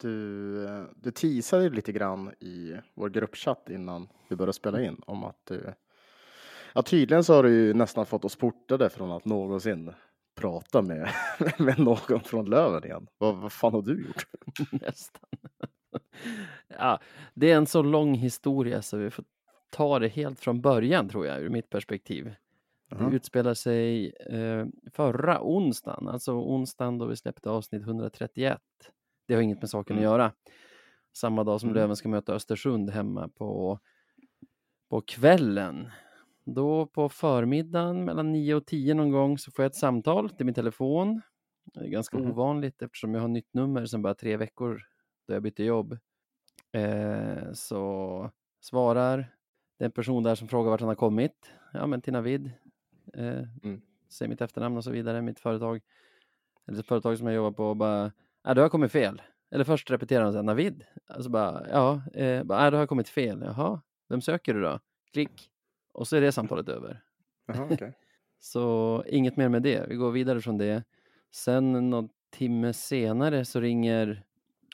Du, du teasade lite grann i vår gruppchatt innan vi började spela in om att du, ja tydligen så har du ju nästan fått oss portade från att någonsin prata med, med någon från Löven igen. Vad, vad fan har du gjort? Nästan. ja, det är en så lång historia så vi får ta det helt från början tror jag ur mitt perspektiv. Det utspelar sig eh, förra onsdagen, alltså onsdagen då vi släppte avsnitt 131. Det har inget med saken Mm. att göra. Samma dag som Mm. Löven ska möta Östersund hemma på, på kvällen. Då på förmiddagen mellan 9 och 10 någon gång så får jag ett samtal till min telefon. Det är ganska Mhm. ovanligt eftersom jag har nytt nummer sedan bara tre veckor då jag bytte jobb. Eh, så svarar det är en person där som frågar vart han har kommit. Ja, men till Navid. Eh, Mm. Säger mitt efternamn och så vidare, mitt företag. Eller ett företag som jag jobbar på bara, ja du har kommit fel. Eller först repeterar han så här, Navid. Alltså bara, ja, eh, bara, ja, du har kommit fel. Jaha, vem söker du då? Klick. Och så är det samtalet över. Jaha, okej. Så inget mer med det. Vi går vidare från det. Sen någon timme senare så ringer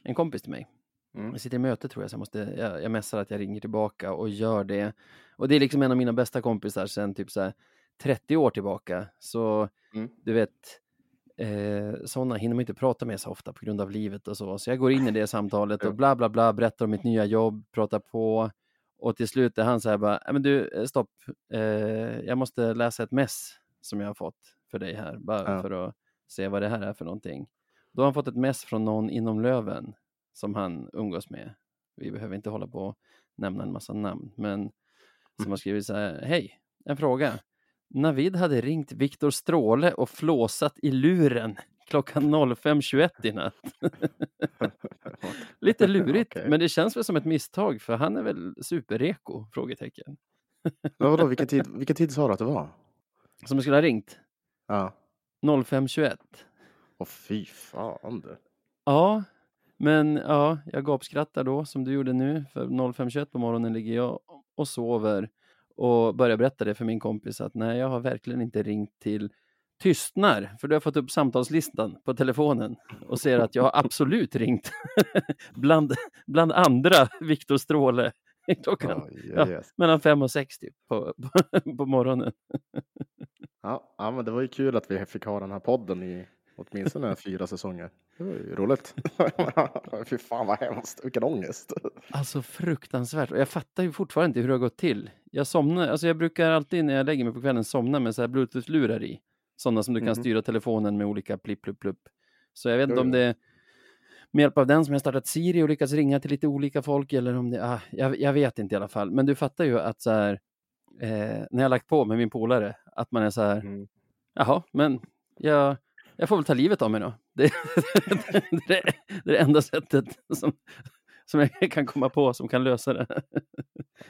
en kompis till mig. Mm. Jag sitter i möte tror jag, så jag, måste, jag, jag messar att jag ringer tillbaka och gör det. Och det är liksom en av mina bästa kompisar sen typ så här 30 år tillbaka. Så Mm. du vet, eh, sådana hinner man inte prata med så ofta på grund av livet och så. Så jag går in i det samtalet och bla bla bla, berättar om mitt nya jobb, pratar på. Och till slut är han så här bara, "Nej, men du, eh, stopp, eh, jag måste läsa ett mess som jag har fått för dig här, bara Ja. för att se vad det här är för någonting. Då har han fått ett mess från någon inom Löven som han umgås med. Vi behöver inte hålla på och nämna en massa namn, men som har skrivit så här, hej, en fråga. Navid hade ringt Viktor Stråle och flåsat i luren klockan 05.21 i natt. Lite lurigt, Okej. men det känns väl som ett misstag för han är väl superreko? Frågetecken. Men vadå, vilken tid, vilken tid sa du att det var? Som skulle ha ringt Ja. 05.21. Åh fy fan du. Ja, men ja, jag gapskrattar då som du gjorde nu. För 05.21 på morgonen ligger jag och sover och börjar berätta det för min kompis att nej, jag har verkligen inte ringt till tystnar, för du har fått upp samtalslistan på telefonen och ser att jag har absolut ringt bland, bland andra Viktor Stråle klockan Oj, ja. oj, oj. mellan fem och sex typ på, på, på morgonen. Ja, ja, men det var ju kul att vi fick ha den här podden i åtminstone fyra säsonger. Det var ju roligt. Fy fan vad hemskt, vilken ångest. Alltså fruktansvärt. Och jag fattar ju fortfarande inte hur det har gått till. Jag somnar, alltså jag brukar alltid när jag lägger mig på kvällen somna med så här bluetooth-lurar i. Sådana som du kan Mhm. styra telefonen med olika plipp, plupp, plupp. Så jag vet inte om det är med hjälp av den som jag startat Siri och lyckats ringa till lite olika folk eller om det, ah, jag, jag vet inte i alla fall. Men du fattar ju att så här, eh, när jag lagt på med min polare, att man är så här, Mm. jaha, men jag, jag får väl ta livet av mig då. Det, det, det, är det enda sättet som, som jag kan komma på som kan lösa det.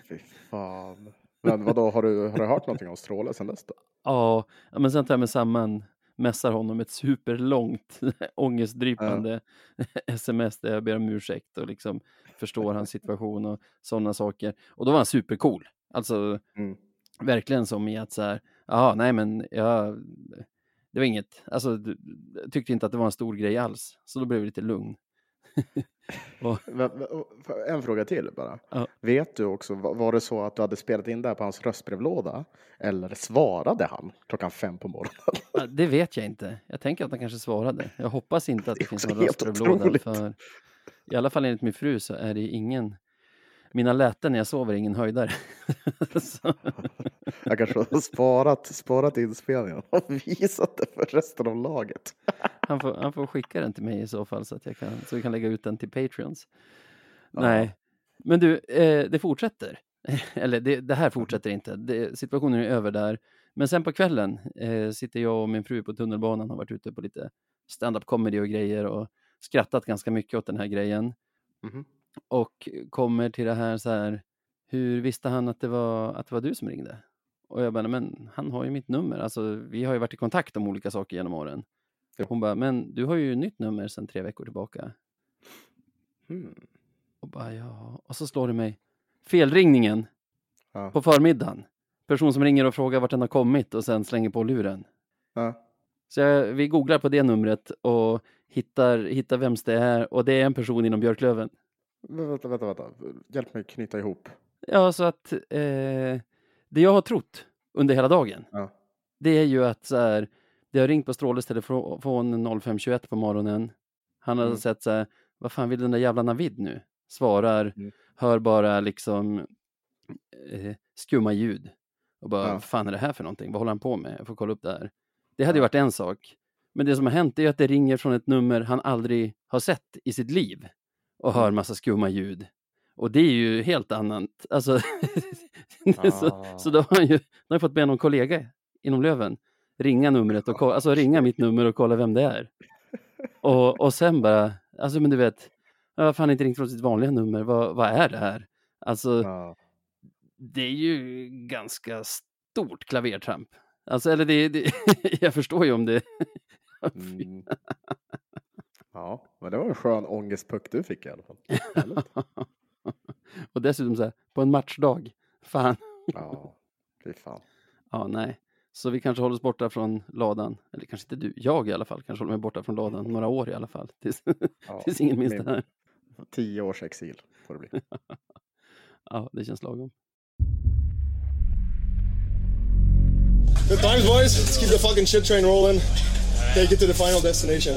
Fy fan. Men vadå, har du, har du hört någonting om Stråle sen dess då? Ja, ja, men sen tar jag mig samman, mässar honom ett superlångt ångestdrypande sms där jag ber om ursäkt och liksom förstår hans situation och sådana saker. Och då var han supercool. Alltså Mm. verkligen som i att så här, ja, nej men jag, det var inget, alltså jag tyckte inte att det var en stor grej alls. Så då blev det lite lugn. och, En fråga till bara. Ja. Vet du också, var det så att du hade spelat in det här på hans röstbrevlåda? Eller svarade han klockan fem på morgonen? Ja, Det vet jag inte. Jag tänker att han kanske svarade. Jag hoppas inte att Det det finns någon röstbrevlåda. otroligt. För I alla fall enligt min fru så är det ingen... Mina läten när jag sover är ingen höjdare. Jag kanske har sparat, sparat inspelningen och visat det för resten av laget. han, får, han får skicka den till mig i så fall så att jag kan, så vi kan lägga ut den till Patreons. Ja. Nej, men du, eh, det fortsätter. Eller det, det här fortsätter inte. Det, situationen är över där. Men sen på kvällen eh, sitter jag och min fru på tunnelbanan har varit ute på lite stand-up comedy och grejer och skrattat ganska mycket åt den här grejen. Mhm. Och kommer till det här så här, hur visste han att det var, att det var du som ringde? Och jag bara, "Nej, men han har ju mitt nummer, alltså vi har ju varit i kontakt om olika saker genom åren. Ja. Hon bara, men du har ju nytt nummer sedan tre veckor tillbaka. Hmm. Och bara, ja, och så slår det mig, felringningen Ja. på förmiddagen. Person som ringer och frågar vart den har kommit och sen slänger på luren. Ja. Så jag, vi googlar på det numret och hittar, hittar vems det är och det är en person inom Björklöven. Vänta, vänta, vänta. Hjälp mig knyta ihop. Ja, så att eh, det jag har trott under hela dagen, Ja. det är ju att så här, det har ringt på Stråles telefon 05.21 på morgonen. Han har Mm. sett så här, vad fan vill den där jävla Navid nu? Svarar, Mm. hör bara liksom eh, skumma ljud. Och bara, Ja. vad fan är det här för någonting? Vad håller han på med? Jag får kolla upp det här. Det hade ju varit en sak. Men det som har hänt är att det ringer från ett nummer han aldrig har sett i sitt liv och hör massa skumma ljud. Och det är ju helt annat. Alltså, så, Ah. så då har han ju då har fått be någon kollega inom Löven ringa numret och kolla, alltså ringa mitt nummer och kolla vem det är. Och, och sen bara, alltså men du vet, jag har fan inte ringt från sitt vanliga nummer, vad, vad är det här? Alltså, Ja. det är ju ganska stort klavertramp. Alltså, eller det, det jag förstår ju om det. Mm. Ja, men det var en skön ångestpuck du fick i alla fall. Och dessutom så här, på en matchdag, fan. Ja, fy fan. Ja, nej. Så vi kanske håller oss borta från ladan. Eller kanske inte du, jag i alla fall kanske håller mig borta från ladan några år i alla fall. Tills, Ja, tills ingen minns min- det här. Tio års exil får det bli. Ja, det känns lagom. Good times, boys. Let's keep the fucking shit train rolling. Take it to the final destination.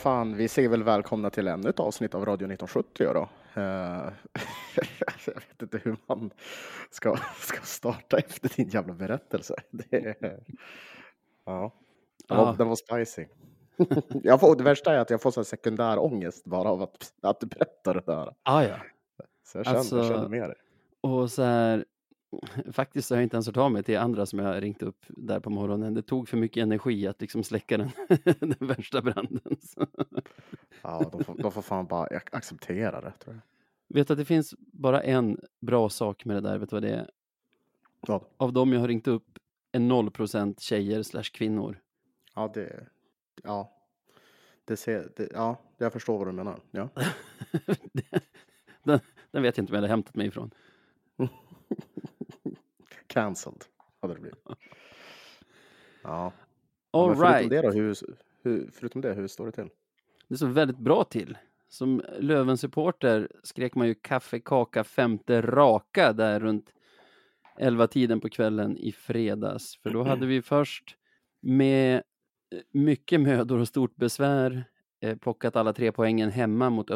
Fan, vi säger väl välkomna till ännu ett avsnitt av Radio 1970 då. Eh, jag vet inte hur man ska, ska starta efter din jävla berättelse. Det, ja, den var, Ja. den var spicy. jag får, det värsta är att jag får så sekundär ångest bara av att, att du berättar det där. Ah, ja. Så jag känner, Alltså- jag känner med dig. Och så här, faktiskt så har jag inte ens hört av mig till andra som jag ringt upp där på morgonen. Det tog för mycket energi att liksom släcka den, den värsta branden. Ja, de får, de får fan bara ac- acceptera det tror jag. Vet du att det finns bara en bra sak med det där, vet du vad det är? Vad? Av dem jag har ringt upp är 0% tjejer slash kvinnor. Ja, det, ja, det ser, det, ja, jag förstår vad du menar. Ja. den, den vet jag inte om jag hade hämtat mig ifrån. Cancelled hade det blivit. Ja. All men förutom, right. det då, hur, hur, förutom det, hur står det till? Det står väldigt bra till. Som Löven-supporter skrek man ju kaffe, kaka, femte raka där runt elva tiden på kvällen i fredags. För då hade vi först med eh, mycket mödor och stort besvär eh, plockat alla tre poängen hemma mot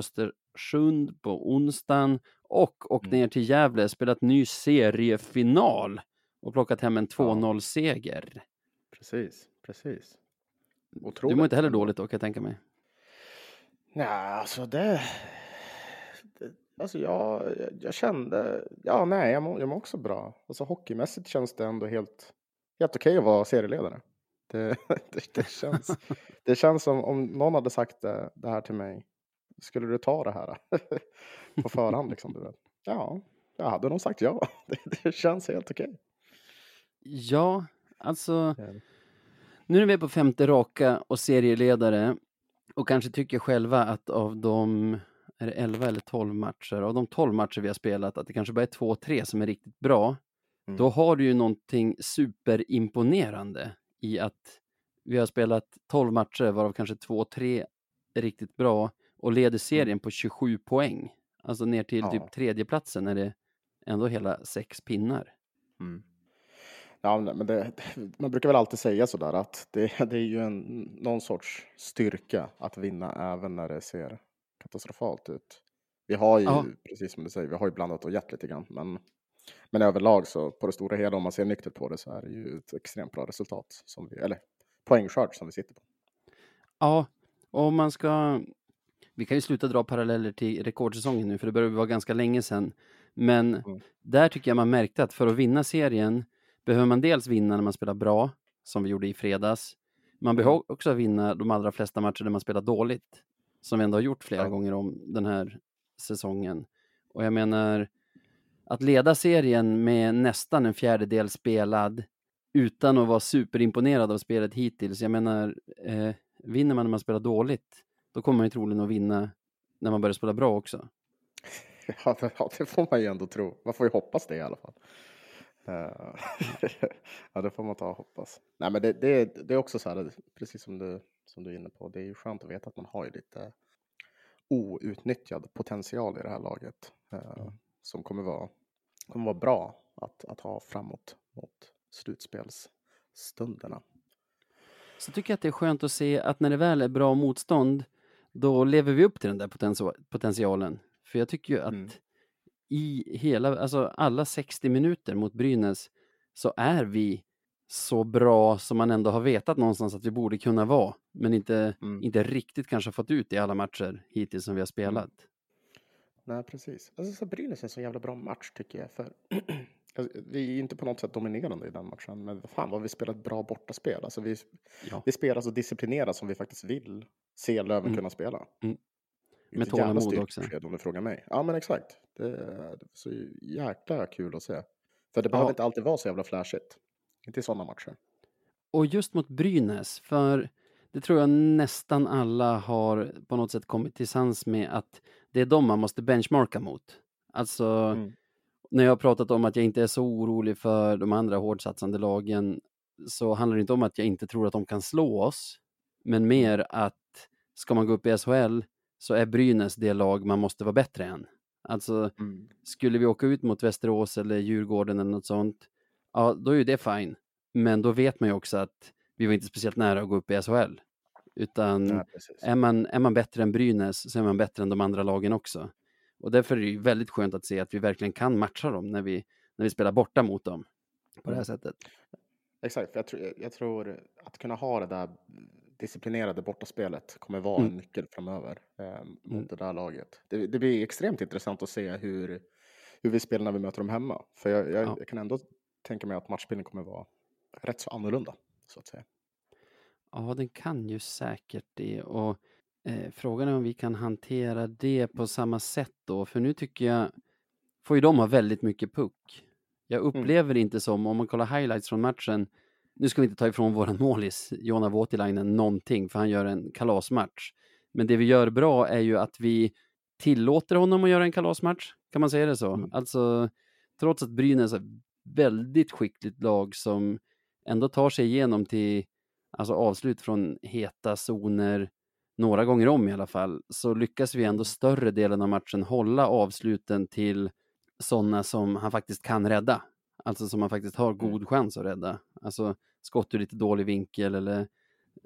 Östersund på onsdagen och åkt Mm. ner till Gävle, spelat ny seriefinal och plockat hem en 2-0-seger. Precis, precis. Du Otroligt. mår inte heller dåligt då kan jag tänka mig. Nej, alltså det... det alltså jag, jag, jag kände... Ja, nej, jag mår, jag mår också bra. Alltså hockeymässigt känns det ändå helt, helt okej att vara serieledare. Det, det, det, känns, det känns som om någon hade sagt det, det här till mig. Skulle du ta det här på förhand liksom? Du vet. Ja, jag hade nog sagt ja. Det, det känns helt okej. Ja, alltså nu är vi på femte raka och serieledare och kanske tycker själva att av de är det 11 eller 12 matcher, av de 12 matcher vi har spelat, att det kanske bara är två, tre som är riktigt bra. Mm. Då har du ju någonting superimponerande i att vi har spelat 12 matcher, varav kanske två, tre är riktigt bra och leder serien på 27 poäng. Alltså ner till Ja. typ tredjeplatsen är det ändå hela sex pinnar. Mm. Ja, men det, man brukar väl alltid säga sådär att det, det är ju en, någon sorts styrka att vinna även när det ser katastrofalt ut. Vi har ju, Ja. precis som du säger, vi har ju blandat och gett lite grann. Men, men överlag så på det stora hela, om man ser nyktert på det, så är det ju ett extremt bra resultat. Som vi, eller poängskörd som vi sitter på. Ja, och om man ska... Vi kan ju sluta dra paralleller till rekordsäsongen nu, för det börjar vara ganska länge sedan. Men Mm. där tycker jag man märkte att för att vinna serien behöver man dels vinna när man spelar bra, som vi gjorde i fredags. Man behöver också vinna de allra flesta matcher där man spelar dåligt, som vi ändå har gjort flera Ja. gånger om den här säsongen. Och jag menar, att leda serien med nästan en fjärdedel spelad utan att vara superimponerad av spelet hittills. Jag menar, eh, vinner man när man spelar dåligt, då kommer man ju troligen att vinna när man börjar spela bra också. Ja, det, får man ju ändå tro. Man får ju hoppas det i alla fall. Eh, ja, det får man ta och hoppas. Nej, men det, det, det är också så här, precis som du, som du är inne på, det är ju skönt att veta att man har ju lite outnyttjad potential i det här laget eh, som kommer vara, kommer vara bra att, att ha framåt mot slutspelsstunderna. Så tycker jag att det är skönt att se att när det väl är bra motstånd, då lever vi upp till den där potential- potentialen. För jag tycker ju att Mm. i hela, alltså alla 60 minuter mot Brynäs så är vi så bra som man ändå har vetat någonstans att vi borde kunna vara, men inte, Mm. inte riktigt kanske fått ut i alla matcher hittills som vi har spelat. Nej, precis. Alltså, så Brynäs är en så jävla bra match tycker jag. För vi är inte på något sätt dominerande i den matchen, men fan vad vi spelar ett bra bortaspel. Alltså, vi, Ja. vi spelar så disciplinerat som vi faktiskt vill se Löven Mm. kunna spela. Mm. Med tålamod också. Om du frågar mig. Ja, men exakt. Det är det är så jäkla kul att se. För det behöver Ja. inte alltid vara så jävla flashigt. Inte i sådana matcher. Och just mot Brynäs, för det tror jag nästan alla har på något sätt kommit till sans med att det är de man måste benchmarka mot. Alltså, Mm. När jag har pratat om att jag inte är så orolig för de andra hårdsatsande lagen så handlar det inte om att jag inte tror att de kan slå oss, men mer att ska man gå upp i SHL så är Brynäs det lag man måste vara bättre än. Alltså, Mm. skulle vi åka ut mot Västerås eller Djurgården eller något sånt, ja, då är ju det fine. Men då vet man ju också att vi var inte speciellt nära att gå upp i SHL. Utan precis. är, man, är man bättre än Brynäs så är man bättre än de andra lagen också. Och därför är det ju väldigt skönt att se att vi verkligen kan matcha dem när vi, när vi spelar borta mot dem på det här Mm. sättet. Exakt, jag, tror, jag tror att kunna ha det där disciplinerade bortaspelet kommer vara Mm. en nyckel framöver eh, mot Mm. det där laget. Det, det blir extremt intressant att se hur, hur vi spelar när vi möter dem hemma. För jag, jag, Ja. jag kan ändå tänka mig att matchbilden kommer vara rätt så annorlunda, så att säga. Ja, den kan ju säkert det. Och eh, frågan är om vi kan hantera det på samma sätt då. För nu tycker jag, får ju de ha väldigt mycket puck. Jag upplever inte som, om man kollar highlights från matchen, nu ska vi inte ta ifrån våran målis, Jona Voutilainen, någonting, för han gör en kalasmatch. Men det vi gör bra är ju att vi tillåter honom att göra en kalasmatch, kan man säga det så? Mm. Alltså, trots att Brynäs är ett väldigt skickligt lag som ändå tar sig igenom till alltså avslut från heta zoner några gånger om i alla fall, så lyckas vi ändå större delen av matchen hålla avsluten till sådana som han faktiskt kan rädda. Alltså som han faktiskt har god chans att rädda. Alltså skott ur lite dålig vinkel eller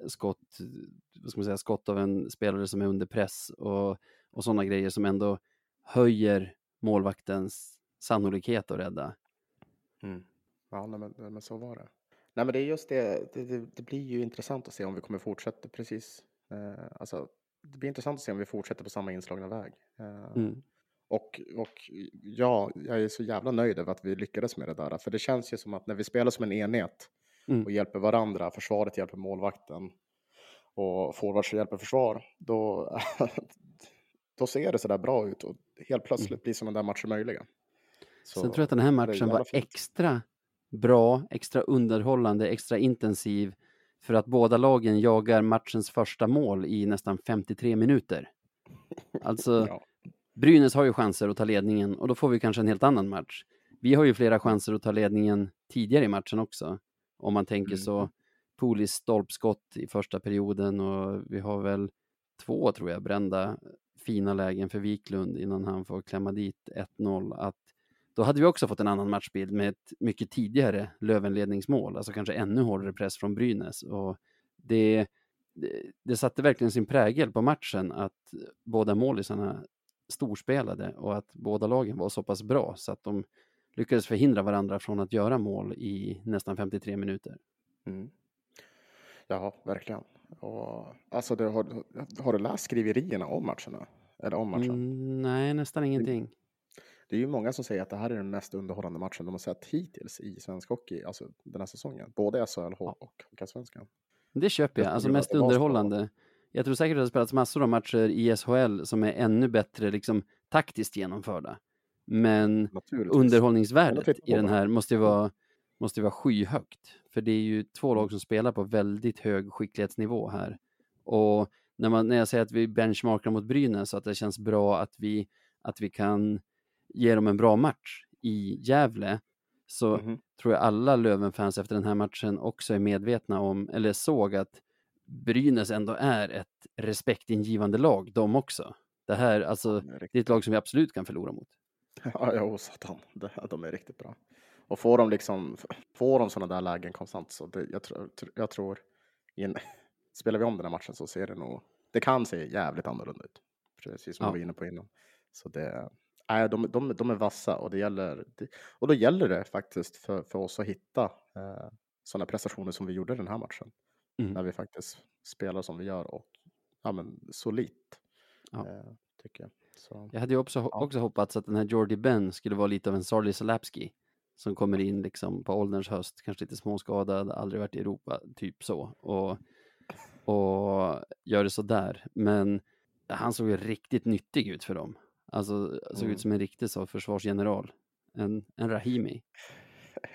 skott, vad ska man säga, skott av en spelare som är under press och, och sådana grejer som ändå höjer målvaktens sannolikhet att rädda. Mm. Ja, men, men så var det. Nej, men det är just det, det, det blir ju intressant att se om vi kommer fortsätta precis. Eh, alltså, det blir intressant att se om vi fortsätter på samma inslagna väg. Eh, Mm. Och, och ja, jag är så jävla nöjd över att vi lyckades med det där. För det känns ju som att när vi spelar som en enhet Mm. och hjälper varandra, försvaret hjälper målvakten och forwards hjälper försvar, då, då ser det sådär bra ut och helt plötsligt blir sådana där matcher möjliga. Så, Sen tror jag att den här matchen var fint. extra bra, extra underhållande, extra intensiv för att båda lagen jagar matchens första mål i nästan 53 minuter. Alltså, Ja. Brynäs har ju chanser att ta ledningen och då får vi kanske en helt annan match. Vi har ju flera chanser att ta ledningen tidigare i matchen också. Om man tänker Mm. så. Polis stolpskott i första perioden och vi har väl två, tror jag, brända fina lägen för Wiklund innan han får klämma dit 1-0. Att då hade vi också fått en annan matchbild med ett mycket tidigare Lövenledningsmål, alltså kanske ännu hårdare press från Brynäs. Och det, det, det satte verkligen sin prägel på matchen att båda målisarna storspelade och att båda lagen var så pass bra så att de lyckades förhindra varandra från att göra mål i nästan 53 minuter. Mm. Ja, verkligen. Och, alltså, det, har, har du läst skriverierna om matcherna? Eller om matchen? Mm, nej, nästan ingenting. Det är ju många som säger att det här är den mest underhållande matchen de har sett hittills i svensk hockey, alltså den här säsongen. Både SHL och Hockeyallsvenskan. Det köper jag. Alltså mest underhållande. jag tror säkert att det har spelats massor av matcher i SHL som är ännu bättre liksom taktiskt genomförda. Men underhållningsvärdet i den här måste ju vara, måste vara skyhögt. För det är ju två lag som spelar på väldigt hög skicklighetsnivå här. Och när, man, när jag säger att vi benchmarkar mot Brynäs, så att det känns bra att vi, att vi kan ge dem en bra match i Gävle, så Mhm. tror jag alla Löven-fans efter den här matchen också är medvetna om, eller såg att Brynäs ändå är ett respektingivande lag, de också. Det här, alltså, det är ett lag som vi absolut kan förlora mot. Ja, jo, satan. Det, de är riktigt bra. Och får de liksom, får de sådana där lägen konstant så det, jag, tror, jag tror, en, spelar vi om den här matchen så ser det nog, det kan se jävligt annorlunda ut. Precis som Ja. du var inne på innan. Så det, nej, de, de, de är vassa och det gäller, och då gäller det faktiskt för, för oss att hitta eh, sådana prestationer som vi gjorde den här matchen. Mm. När vi faktiskt spelar som vi gör och ja, men solitt. Ja. Eh, tycker jag. Så. Jag hade ju också, också hoppats att den här Jordy Ben skulle vara lite av en Sarli Salapski som kommer in liksom på ålderns höst, kanske lite småskadad, aldrig varit i Europa, typ så. Och, och gör det så där. Men han såg ju riktigt nyttig ut för dem. Alltså såg Mm. ut som en riktig så försvarsgeneral. En, en Rahimi.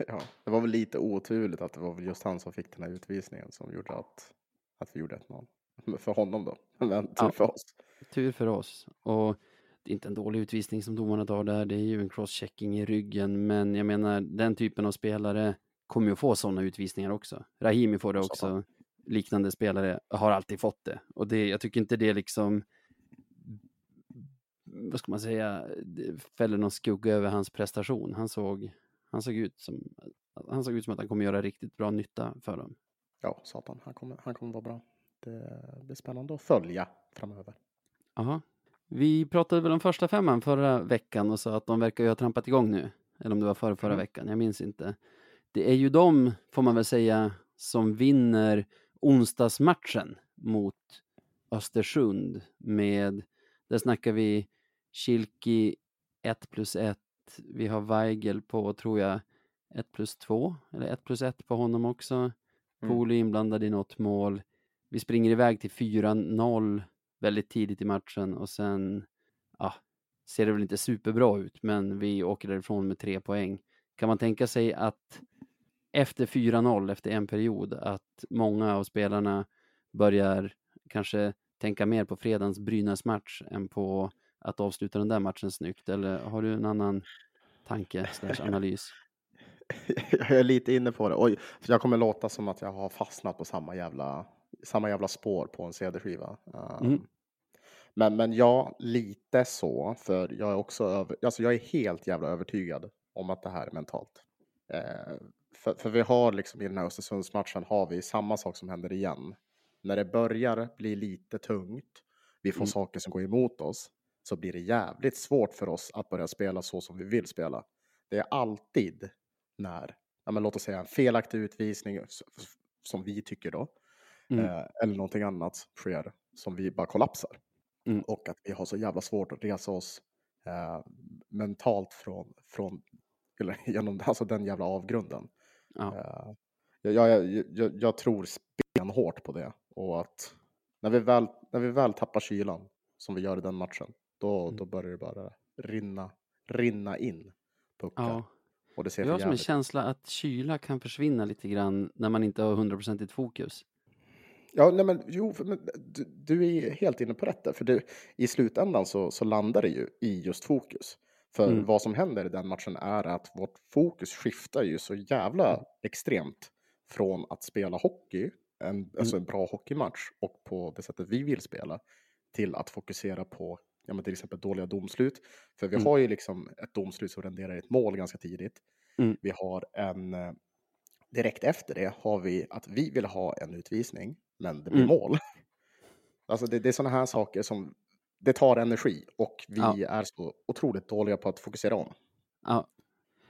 Ja, det var väl lite oturligt att det var väl just han som fick den här utvisningen som gjorde att, att vi gjorde 1-0. Men För honom då, men tur Ja. för oss. Tur för oss. Och det är inte en dålig utvisning som domarna tar där. Det är ju en crosschecking i ryggen. Men jag menar, den typen av spelare kommer ju få sådana utvisningar också. Rahimi får det Så också. Liknande spelare har alltid fått det. Och det, jag tycker inte det liksom vad ska man säga, fäller någon skugga över hans prestation. Han såg, han såg ut som han såg ut som att han kommer göra riktigt bra nytta för dem. Ja, satan, han kommer, han kommer vara bra. Det blir spännande att följa framöver. Aha. Vi pratade väl om första femman förra veckan och sa att de verkar ju ha trampat igång nu. Eller om det var förra, förra Mm. veckan, jag minns inte. Det är ju de, får man väl säga, som vinner onsdagsmatchen mot Östersund med, där snackar vi Kilki 1 plus 1, vi har Weigel på, tror jag, 1 plus 2, eller 1 plus 1 på honom också. Mm. Poli inblandad i något mål. Vi springer iväg till 4-0 väldigt tidigt i matchen och sen ja, ser det väl inte superbra ut, men vi åker därifrån med tre poäng. Kan man tänka sig att efter 4-0, efter en period, att många av spelarna börjar kanske tänka mer på fredagens Brynäs-match än på att avsluta den där matchen snyggt? Eller har du en annan tanke slash analys? jag är lite inne på det. Oj, jag kommer låta som att jag har fastnat på samma jävla, samma jävla spår på en CD-skiva. Um, Mm. men, men ja, lite så. För jag är också över, alltså jag är helt jävla övertygad om att det här är mentalt. Eh, för, för vi har liksom i den här Östersundsmatchen har vi samma sak som händer igen. När det börjar bli lite tungt, vi får Mm. saker som går emot oss, så blir det jävligt svårt för oss att börja spela så som vi vill spela. Det är alltid när, ja, men låt oss säga en felaktig utvisning som vi tycker då, Mm. eh, eller någonting annat sker som vi bara kollapsar. Mm. Och att vi har så jävla svårt att resa oss eh, mentalt från, från eller, genom alltså den jävla avgrunden. Ja. Eh, jag, jag, jag, jag, jag tror stenhårt på det och att när vi väl, när vi väl tappar kylan som vi gör i den matchen, då, Mm. då börjar det bara rinna, rinna in puckar. ja. Och det ser Jag har som en känsla att kyla kan försvinna lite grann när man inte har hundraprocentigt fokus. Ja, nej men jo, men, du, du är helt inne på rätt där, för du, i slutändan så, så landar det ju i just fokus. För Mm. vad som händer i den matchen är att vårt fokus skiftar ju så jävla Mm. extremt från att spela hockey, en, alltså en bra hockeymatch, och på det sättet vi vill spela, till att fokusera på ja, men till exempel dåliga domslut. För vi Mm. har ju liksom ett domslut som renderar i ett mål ganska tidigt. Mm. Vi har en, eh, direkt efter det har vi att vi vill ha en utvisning, men det blir Mm. mål. Alltså det, det är sådana här saker som, det tar energi och vi Ja. är så otroligt dåliga på att fokusera om. Ja.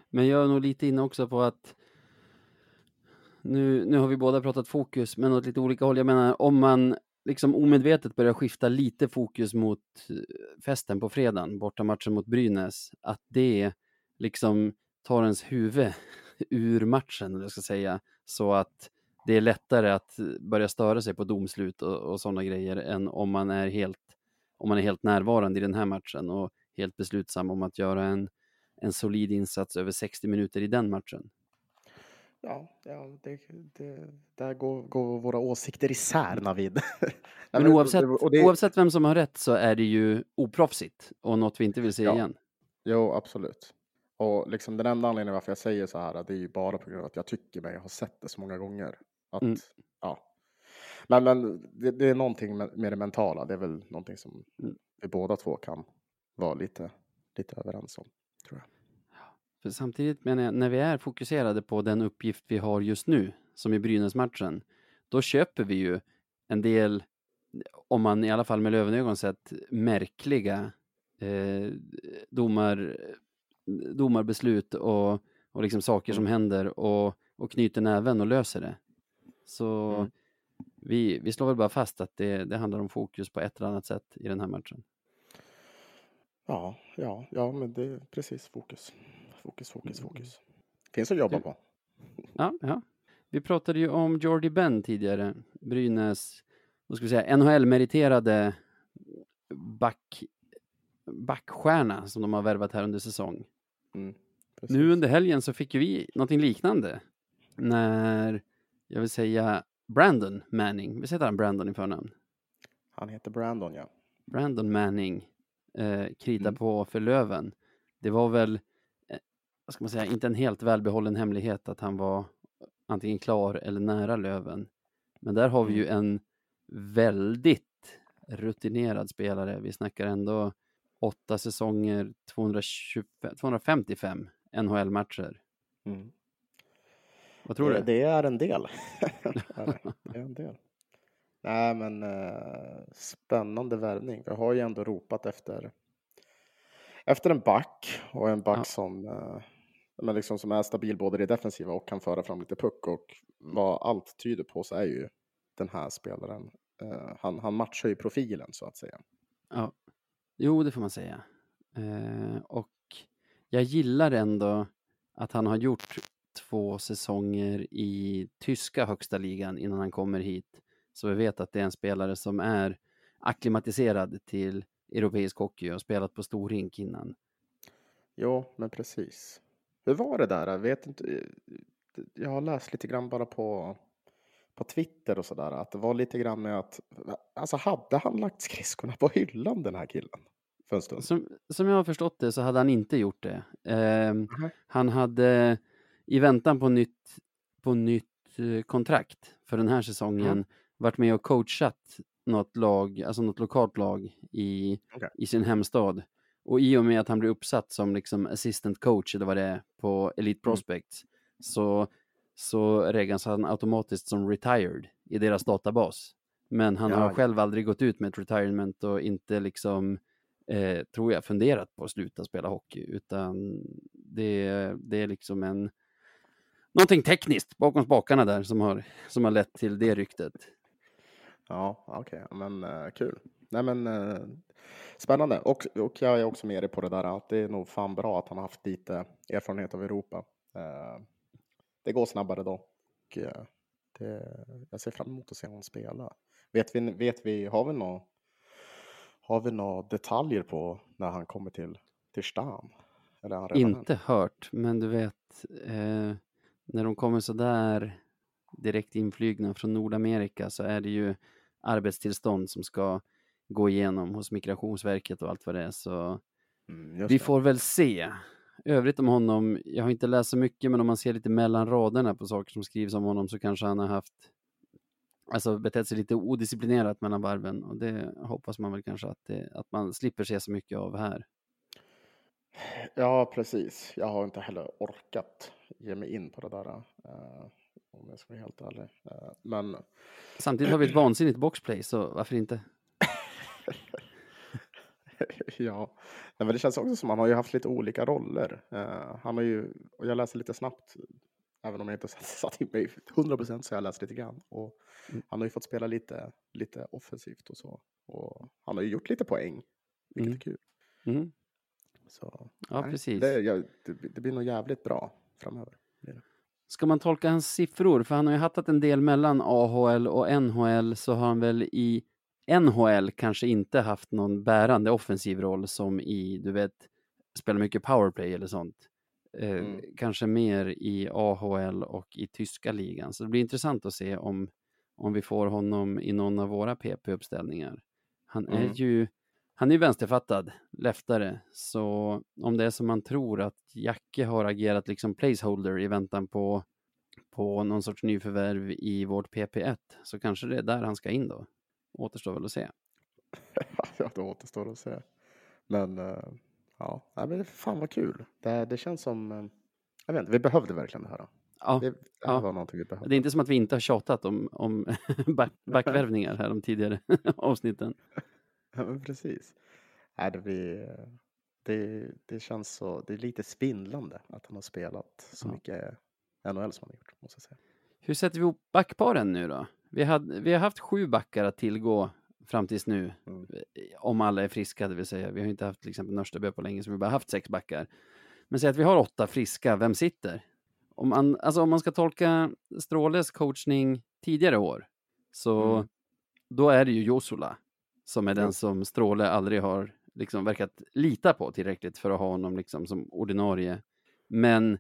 Men jag är nog lite inne också på att nu, nu har vi båda pratat fokus, men åt lite olika håll. Jag menar, om man liksom omedvetet börjar skifta lite fokus mot eh, festen på fredagen, bortamatchen mot Brynäs, att det liksom tar ens huvud ur matchen, eller jag ska säga, så att det är lättare att eh, börja störa sig på domslut och, och sådana grejer än om man är helt om man är helt närvarande i den här matchen och helt beslutsam om att göra en, en solid insats över 60 minuter i den matchen. Ja, ja det, det, där går, går våra åsikter isär, Navid. Men oavsett, det... oavsett vem som har rätt så är det ju oproffsigt och något vi inte vill se ja. igen. Jo, absolut. Och liksom den enda anledningen varför jag säger så här, det är ju bara på grund av att jag tycker mig ha sett det så många gånger. Att, mm. ja. Men, men det, det, är någonting med, med det mentala, det är väl någonting som mm. vi båda två kan vara lite, lite överens om. För samtidigt menar jag, när vi är fokuserade på den uppgift vi har just nu, som i Brynäs-matchen, då köper vi ju en del, om man i alla fall med Lövenögon sett, märkliga eh, domar, domarbeslut och, och liksom saker som mm. händer och, och knyter näven och löser det. Så mm. vi, vi slår väl bara fast att det, det handlar om fokus på ett eller annat sätt i den här matchen. Ja, ja, ja, men det är precis fokus. Fokus, fokus, mm. fokus. Finns att jobba på. Ja, ja. Vi pratade ju om Jordy Ben tidigare. Brynäs, vad ska vi säga, NHL-meriterade back, backstjärna som de har värvat här under säsong. Mm, nu under helgen så fick vi någonting liknande. När, jag vill säga, Brandon Manning, vi säger han Brandon i förnamn? Han heter Brandon, ja. Brandon Manning eh, krita mm. på för Löven. Det var väl, vad ska man säga, inte en helt välbehållen hemlighet att han var antingen klar eller nära Löven. Men där har vi ju mm. en väldigt rutinerad spelare. Vi snackar ändå åtta säsonger, 225, 255 NHL-matcher. Mm. Vad tror det, du? Det är en del. det är en del. Nej, men eh, spännande värvning. Vi har ju ändå ropat efter efter en back och en back ja. som, eh, men liksom som är stabil både i det defensiva och kan föra fram lite puck och vad allt tyder på så är ju den här spelaren. Eh, han, han matchar ju profilen så att säga. Ja, jo, det får man säga. Eh, och jag gillar ändå att han har gjort två säsonger i tyska högsta ligan innan han kommer hit. Så vi vet att det är en spelare som är akklimatiserad till europeisk hockey och spelat på stor rink innan. Jo, men precis. Hur var det där? Jag vet inte. Jag har läst lite grann bara på, på Twitter och sådär att det var lite grann med att alltså hade han lagt skridskorna på hyllan den här killen? För en stund? Som, som jag har förstått det så hade han inte gjort det. Eh, mm -hmm. Han hade i väntan på nytt, på nytt eh, kontrakt för den här säsongen mm varit med och coachat något lag, alltså något lokalt lag i, okay. i sin hemstad. Och i och med att han blir uppsatt som liksom assistant coach eller vad det är på Elite mm. Prospects mm. så, så räknas han automatiskt som retired i deras databas. Men han ja. har själv aldrig gått ut med ett retirement och inte liksom, eh, tror jag, funderat på att sluta spela hockey, utan det, det är liksom en någonting tekniskt bakom spakarna där som har, som har lett till det ryktet. Ja, okej, okay. men uh, kul. Nej, men uh, spännande. Och, och jag är också med dig på det där att det är nog fan bra att han har haft lite erfarenhet av Europa. Eh, det går snabbare då. Och, eh, det, jag ser fram emot att se honom spela. Vet vi, vet vi, har vi några har vi några detaljer på när han kommer till, till stan? Inte hört, men du vet, eh, när de kommer så där direkt inflygna från Nordamerika så är det ju arbetstillstånd som ska gå igenom hos Migrationsverket och allt vad det är. Så mm, vi får väl se. Övrigt om honom, jag har inte läst så mycket, men om man ser lite mellan raderna på saker som skrivs om honom så kanske han har haft alltså betett sig lite odisciplinerat mellan varven och det hoppas man väl kanske att, det, att man slipper se så mycket av här. Ja, precis. Jag har inte heller orkat ge mig in på det där. Uh, om jag ska vara helt ärlig. Uh, men... Samtidigt har vi ett vansinnigt boxplay, så varför inte? ja, men det känns också som att han har ju haft lite olika roller. Uh, han har ju, och jag läser lite snabbt, även om jag inte satt in mig 100 procent så jag läst lite grann. Och mm. Han har ju fått spela lite, lite offensivt och så. Och han har ju gjort lite poäng, vilket mm. är kul. Mm. Så, ja, nej, precis. Det, ja, det, det, blir nog jävligt bra framöver. ska man tolka hans siffror, för han har ju hattat en del mellan AHL och NHL, så har han väl i NHL kanske inte haft någon bärande offensiv roll som i, du vet, spela mycket powerplay eller sånt. Eh, Mm. Kanske mer i AHL och i tyska ligan. Så det blir intressant att se om, om vi får honom i någon av våra PP-uppställningar. Han är Mm. ju han är vänsterfattad, leftare, så om det är som man tror att Jacke har agerat liksom placeholder i väntan på, på någon sorts nyförvärv i vårt PP1 så kanske det är där han ska in då. Återstår väl att se. ja, det återstår att se. Men eh, ja, nej, men fan vad kul. Det, det känns som, eh, jag vet inte, vi behövde verkligen det här. Ja, Det, det ja. var någonting vi behövde. det är inte som att vi inte har tjatat om, om back, backvärvningar här de tidigare avsnitten. Ja, men precis. Nej, det, blir, det, det känns så, det är lite svindlande att han har spelat så Ja. mycket NHL som han har gjort, måste jag säga. Hur sätter vi ihop backparen nu då? Vi, hade, vi har haft sju backar att tillgå fram tills nu. Mm. Om alla är friska, det vill säga. Vi har inte haft till exempel Nörstebö på länge, så vi har bara haft sex backar. Men säg att vi har åtta friska, vem sitter? Om man, alltså om man ska tolka Stråles coachning tidigare år, så Mm. då är det ju Josula som är Ja. den som Stråle aldrig har liksom verkat lita på tillräckligt för att ha honom liksom som ordinarie. Men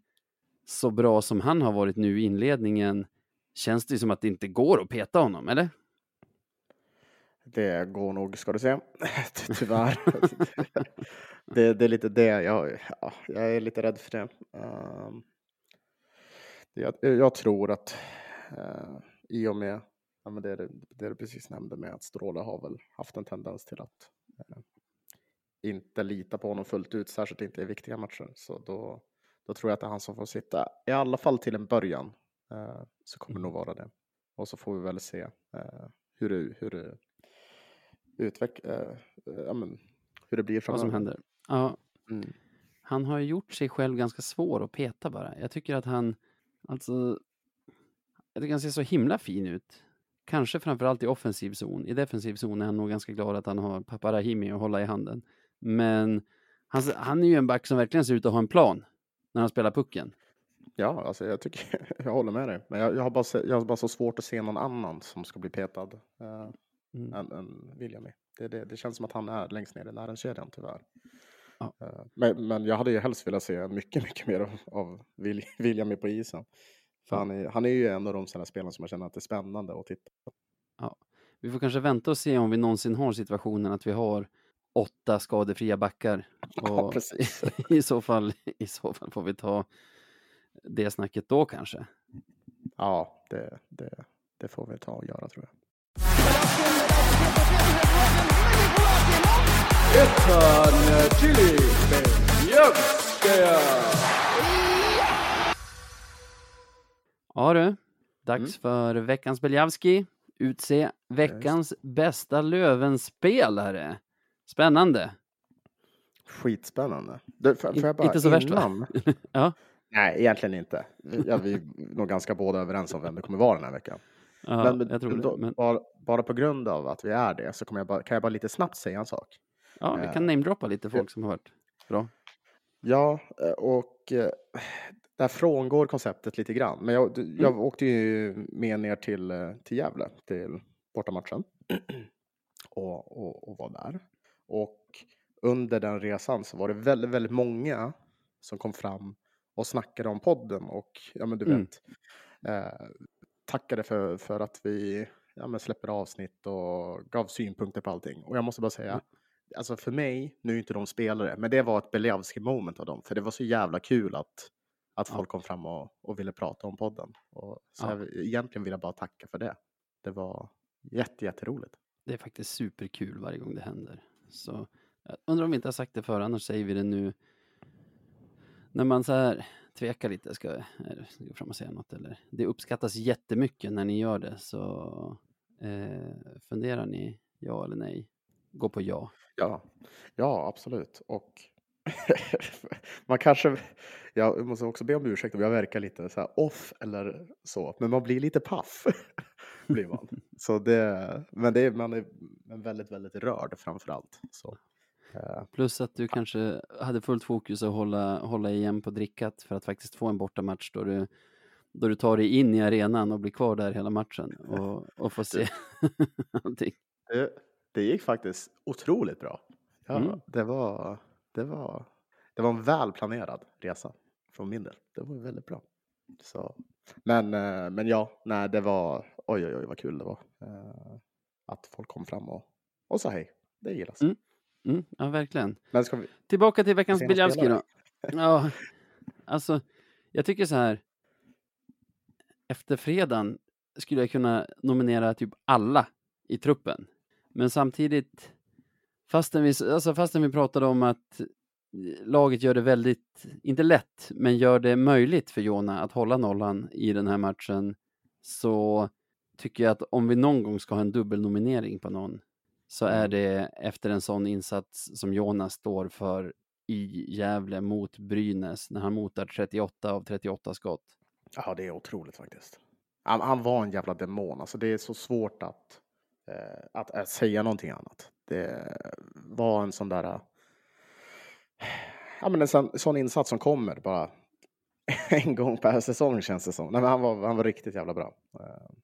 så bra som han har varit nu i inledningen känns det som att det inte går att peta honom, eller? Det går nog, ska du se. Ty- Tyvärr. det, det är lite det, jag, ja, jag är lite rädd för det. Ehm, jag, jag tror att eh, i och med ja, men det, det du precis nämnde med att Stråle har väl haft en tendens till att eh, inte lita på honom fullt ut, särskilt inte i viktiga matcher. Så då, då tror jag att det är han som får sitta, i alla fall till en början, så kommer det nog vara det. Och så får vi väl se eh, hur det, hur det utveck, eh, eh, ja, men, hur det blir Vad framöver. som händer. Ja, Mm. han har ju gjort sig själv ganska svår att peta bara. Jag tycker att han, alltså, jag tycker han ser så himla fin ut. Kanske framförallt i offensiv zon. I defensiv zon är han nog ganska glad att han har pappa Rahimi att hålla i handen. Men han, han är ju en back som verkligen ser ut att ha en plan när han spelar pucken. Ja, alltså jag tycker, jag håller med dig. Men jag, jag, har bara, jag har bara så svårt att se någon annan som ska bli petad eh, Mm. än, än William. Det, det, det känns som att han är längst ner i näringskedjan tyvärr. Ja. Eh, men, men jag hade ju helst velat se mycket, mycket mer av, av Wil- William på isen. För Ja. han, är, han är ju en av de sådana spelarna som jag känner att det är spännande att titta på. Vi får kanske vänta och se om vi någonsin har situationen att vi har åtta skadefria backar. Ja, Och precis. i, så fall, I så fall får vi ta det snacket då kanske. Ja, det, det, det får vi ta och göra tror jag. Ja du, dags Mm. för veckans Beljavski. Utse veckans bästa Lövenspelare. Spännande. Skitspännande. Du, får, In- får jag bara inte så värst, va? innan? Ja. Nej, egentligen inte. Ja, vi är nog ganska båda överens om vem det kommer vara den här veckan. Ja, men då. Men, bara, bara på grund av att vi är det så jag bara, kan jag bara lite snabbt säga en sak. ja, vi kan namedroppa lite folk som har hört. Bra. Ja, eh, och eh, det här frångår konceptet lite grann. Men jag, jag åkte ju med ner till, eh, till Gävle, till bortamatchen. och, och, och var där. Och under den resan så var det väldigt, väldigt många som kom fram och snackade om podden och ja men du Mm. vet eh, tackade för, för att vi ja, men släpper avsnitt och gav synpunkter på allting. Och jag måste bara säga, Mm. alltså för mig, nu är inte de spelare, men det var ett Beliavski moment av dem, för det var så jävla kul att, att Ja. folk kom fram och, och ville prata om podden. Och, så Ja. jag, egentligen vill jag bara tacka för det. Det var jätte, jätteroligt. Det är faktiskt superkul varje gång det händer. Så jag undrar om vi inte har sagt det förr, annars säger vi det nu. När man så här tvekar lite, ska jag gå fram och säga något eller? Det uppskattas jättemycket när ni gör det, så eh, funderar ni ja eller nej? Gå på ja. Ja, ja absolut. Och man kanske, jag måste också be om ursäkt om jag verkar lite så här off eller så, men man blir lite paff. blir man. Så det, men det man är väldigt, väldigt rörd framför allt. Så, Plus att du kanske hade fullt fokus att hålla, hålla igen på drickat för att faktiskt få en bortamatch då du då du tar dig in i arenan och blir kvar där hela matchen och, och får se allting. Det, det gick faktiskt otroligt bra. Ja, Mm. det, var, det, var, det var en välplanerad resa från min del. Det var väldigt bra. Så, men, eh, men ja, nej, det var oj, oj, oj vad kul det var. Eh, Att folk kom fram och, och sa hej. Det gillas. Mm. Mm, ja, verkligen. Vi, Tillbaka till veckans Biljavski då. Ja, alltså, jag tycker så här. Efter fredagen skulle jag kunna nominera typ alla i truppen. Men samtidigt, fastän vi, alltså fastän vi pratade om att laget gör det väldigt, inte lätt, men gör det möjligt för Jona att hålla nollan i den här matchen, så tycker jag att om vi någon gång ska ha en dubbelnominering på någon, så är det efter en sån insats som Jonas står för i Gävle mot Brynäs när han motar 38 av 38 skott. ja, det är otroligt faktiskt. Han, han var en jävla demon. Alltså, det är så svårt att, eh, att, att säga någonting annat. Det var en sån där... eh, Ja, men en sån, sån insats som kommer bara en gång per säsong känns det som. Nej, men han, var, han var riktigt jävla bra. Eh,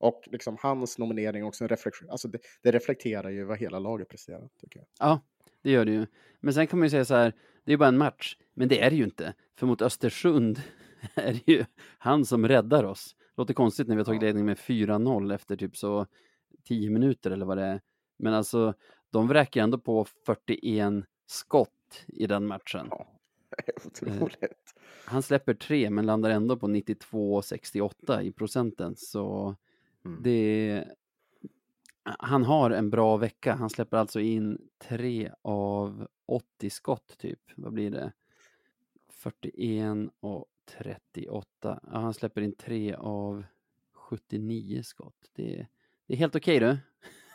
Och liksom hans nominering också en reflektion. Alltså det, det reflekterar ju vad hela laget presterar. Tycker jag. Ja, det gör det ju. Men sen kan man ju säga så här, det är bara en match. Men det är det ju inte. För mot Östersund är det ju han som räddar oss. Låter konstigt när vi har tagit ledning med 4-0 efter typ så 10 minuter eller vad det är. Men alltså, de vräker ändå på 41 skott i den matchen. Ja, är otroligt. Han släpper tre men landar ändå på 92,68 i procenten. Så Mm. det... Han har en bra vecka. Han släpper alltså in tre av 80 skott typ. Vad blir det? 41 och 38. Ja, han släpper in tre av 79 skott. Det, det är helt okej du.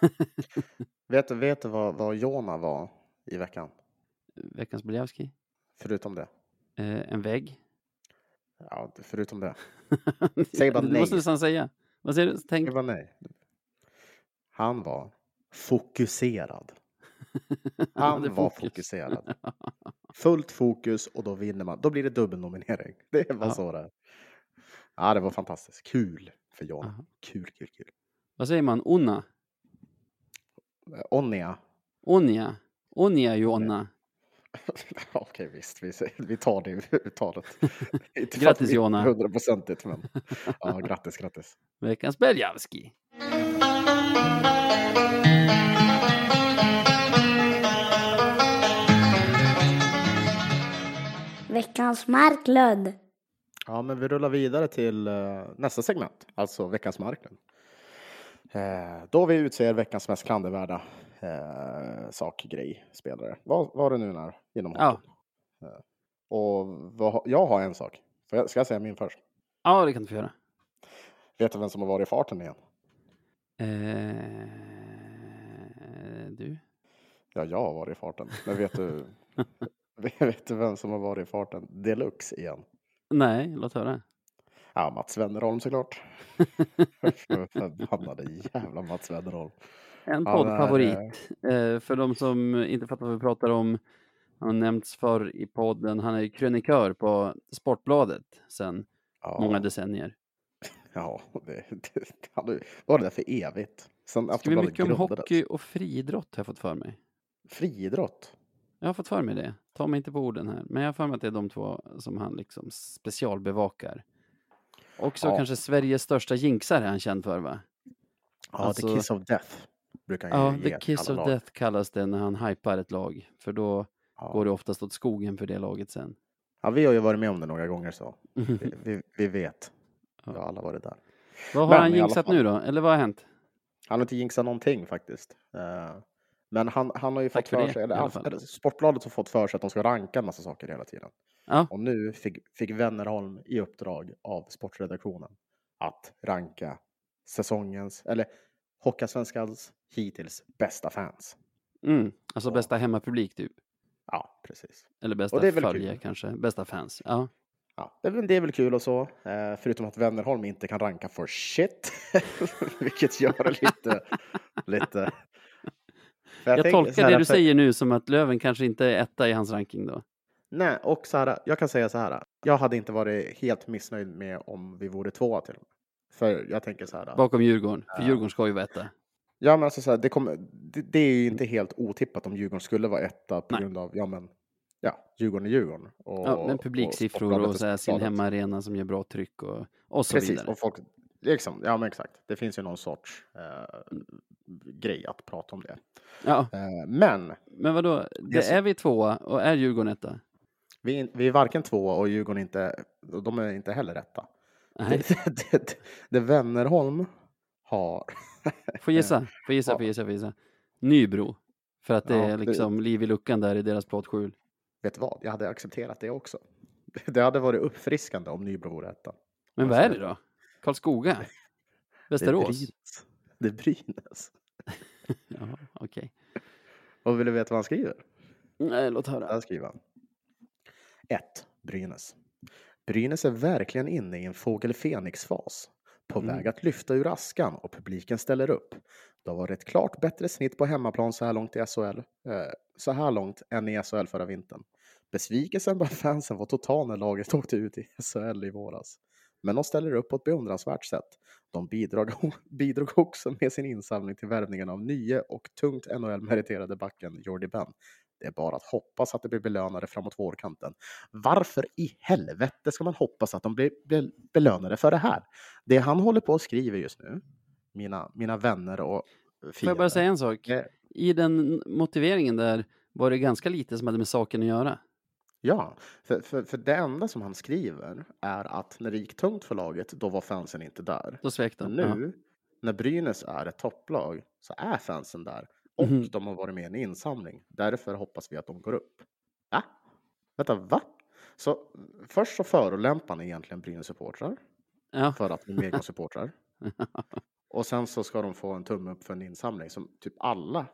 Vet, du- vet du vad, vad Jona var i veckan? Veckans Biljavski. Förutom det. Eh, en vägg. Ja, förutom det. Säg bara du nej. måste nästan säga. Vad säger du? Tänk. Det var nej. Han var fokuserad. Han var fokus. fokuserad. Fullt fokus och då vinner man. Då blir det dubbelnominering. Det var Ja. så det. Ja, det var fantastiskt. Kul för Jonna. Aha. Kul, kul, kul. Vad säger man? Onna? Onnia. Onja? Onja Jonna? Okej, visst. Vi, vi tar det uttalet. Inte Grattis, Jonna. Hundraprocentigt, men ja, grattis, grattis. Veckans Beljavski. Veckans Marklund. Ja, men vi rullar vidare till eh, nästa segment, alltså veckans Marklund. Eh, då vi utser veckans mest klandervärda eh, sak, grej, spelare. Vad var det nu när inom Ja. Eh, och vad, jag har en sak. Får jag, ska jag säga min först? Ja, det kan du få göra. Vet du vem som har varit i farten igen? Eh, du? Ja, jag har varit i farten. Men vet du, vet du vem som har varit i farten deluxe igen? Nej, låt höra. Ja, Mats Wennerholm såklart. Förbannade jävla Mats Wennerholm. En Ja, poddfavorit. Eh, för de som inte fattar vad vi pratar om. Han har nämnts förr i podden. Han är ju krönikör på Sportbladet sedan Ja. många decennier. Ja, det, det, det hade varit där för evigt. Sen Skriver mycket om hockey och friidrott har jag fått för mig. Friidrott. Jag har fått för mig det. Ta mig inte på orden här. Men jag har för mig att det är de två som han liksom specialbevakar. Också Ja. kanske Sveriges största jinxar är han känd för va? Ja, Alltså- The Kiss of Death. Brukar han Ja, ju the kiss of lag. death kallas det när han hypar ett lag. För då Ja. går det oftast åt skogen för det laget sen. ja, vi har ju varit med om det några gånger så. Vi, vi, vi vet. Vi har alla varit där. vad har Men han jinxat nu då? Eller vad har hänt? Han har inte jinxat någonting faktiskt. Eh, Men han, han har ju Tack fått för för sig, eller Sportbladet har fått för sig att de ska ranka en massa saker hela tiden. Ja. Och nu fick, fick Wennerholm i uppdrag av sportredaktionen att ranka säsongens, eller Hockeyallsvenskans hittills bästa fans. Mm. Alltså Ja. bästa hemmapublik typ. Ja, precis. Eller bästa Och följe kanske. Bästa fans. Ja. Ja, det, är väl- det är väl kul och så, eh, förutom att Wennerholm inte kan ranka for shit, vilket gör lite, lite... Jag, så tolkar här det du för- säger nu som att Löven kanske inte är etta i hans ranking då. Nej, och så här, jag kan säga så här. Jag hade inte varit helt missnöjd med om vi vore tvåa till och med. För jag tänker så här. Bakom Djurgården, för Djurgården ska ju vara etta. Ja, men alltså så här, det, kommer, det, det är ju inte helt otippat om Djurgården skulle vara etta på Nej. grund av, ja men, ja, Djurgården är Djurgården. Och, Ja, men och publiksiffror sportbladet och är så här, sin sportbladet. hemmaarena som ger bra tryck och, och så Precis, vidare. och folk, liksom, ja men exakt. Det finns ju någon sorts eh, grej att prata om det. Ja, Eh, men men vadå, det så- är vi tvåa och är Djurgården etta? vi, är- vi är varken tvåa och Djurgården inte, och de är inte heller rätta. Nej, Det, det, det Wennerholm har, får gissa, får gissa, Ja. får gissa, får gissa. Nybro. För att det Ja, är det- liksom liv i luckan där i deras plåtskjul. vet du vad, jag hade accepterat det också. Det hade varit uppfriskande om Nybro vore etta. Men vad är det då? Karlskoga? Det Västerås? Det är Brynäs. Ja, okej. Och vill du veta vad han skriver? Nej, låt höra. Där skriver han. 1. Brynäs. Brynäs är verkligen inne i en fågel Fenix-fas. På Mm. väg att lyfta ur askan och publiken ställer upp. Det har varit ett klart bättre snitt på hemmaplan så här långt i SHL. Eh, så här långt än i SHL förra vintern. Besvikelsen bland fansen var total när laget åkte ut i SHL i våras. Men de ställer upp på ett beundransvärt sätt. De bidrog, bidrog också med sin insamling till värvningen av nye och tungt NHL-meriterade backen Jordi Ben. Det är bara att hoppas att det blir belönade framåt vårkanten. Varför i helvete ska man hoppas att de blir, belönade för det här? Det han håller på och skriver just nu, mina, mina vänner och Får jag fiender. bara säga en sak? I den motiveringen där var det ganska lite som hade med saken att göra. Ja, för, för, för det enda som han skriver är att när det gick tungt för laget, då var fansen inte där. Då svek de. nu, när Brynäs är ett topplag, så är fansen där. Och Mhm. de har varit med i en insamling. Därför hoppas vi att de går upp. Va? Vänta, va? Så först så förolämpar han egentligen Brynäs supportrar Ja. för att de är medgångssupportrar. Och sen så ska de få en tumme upp för en insamling som typ alla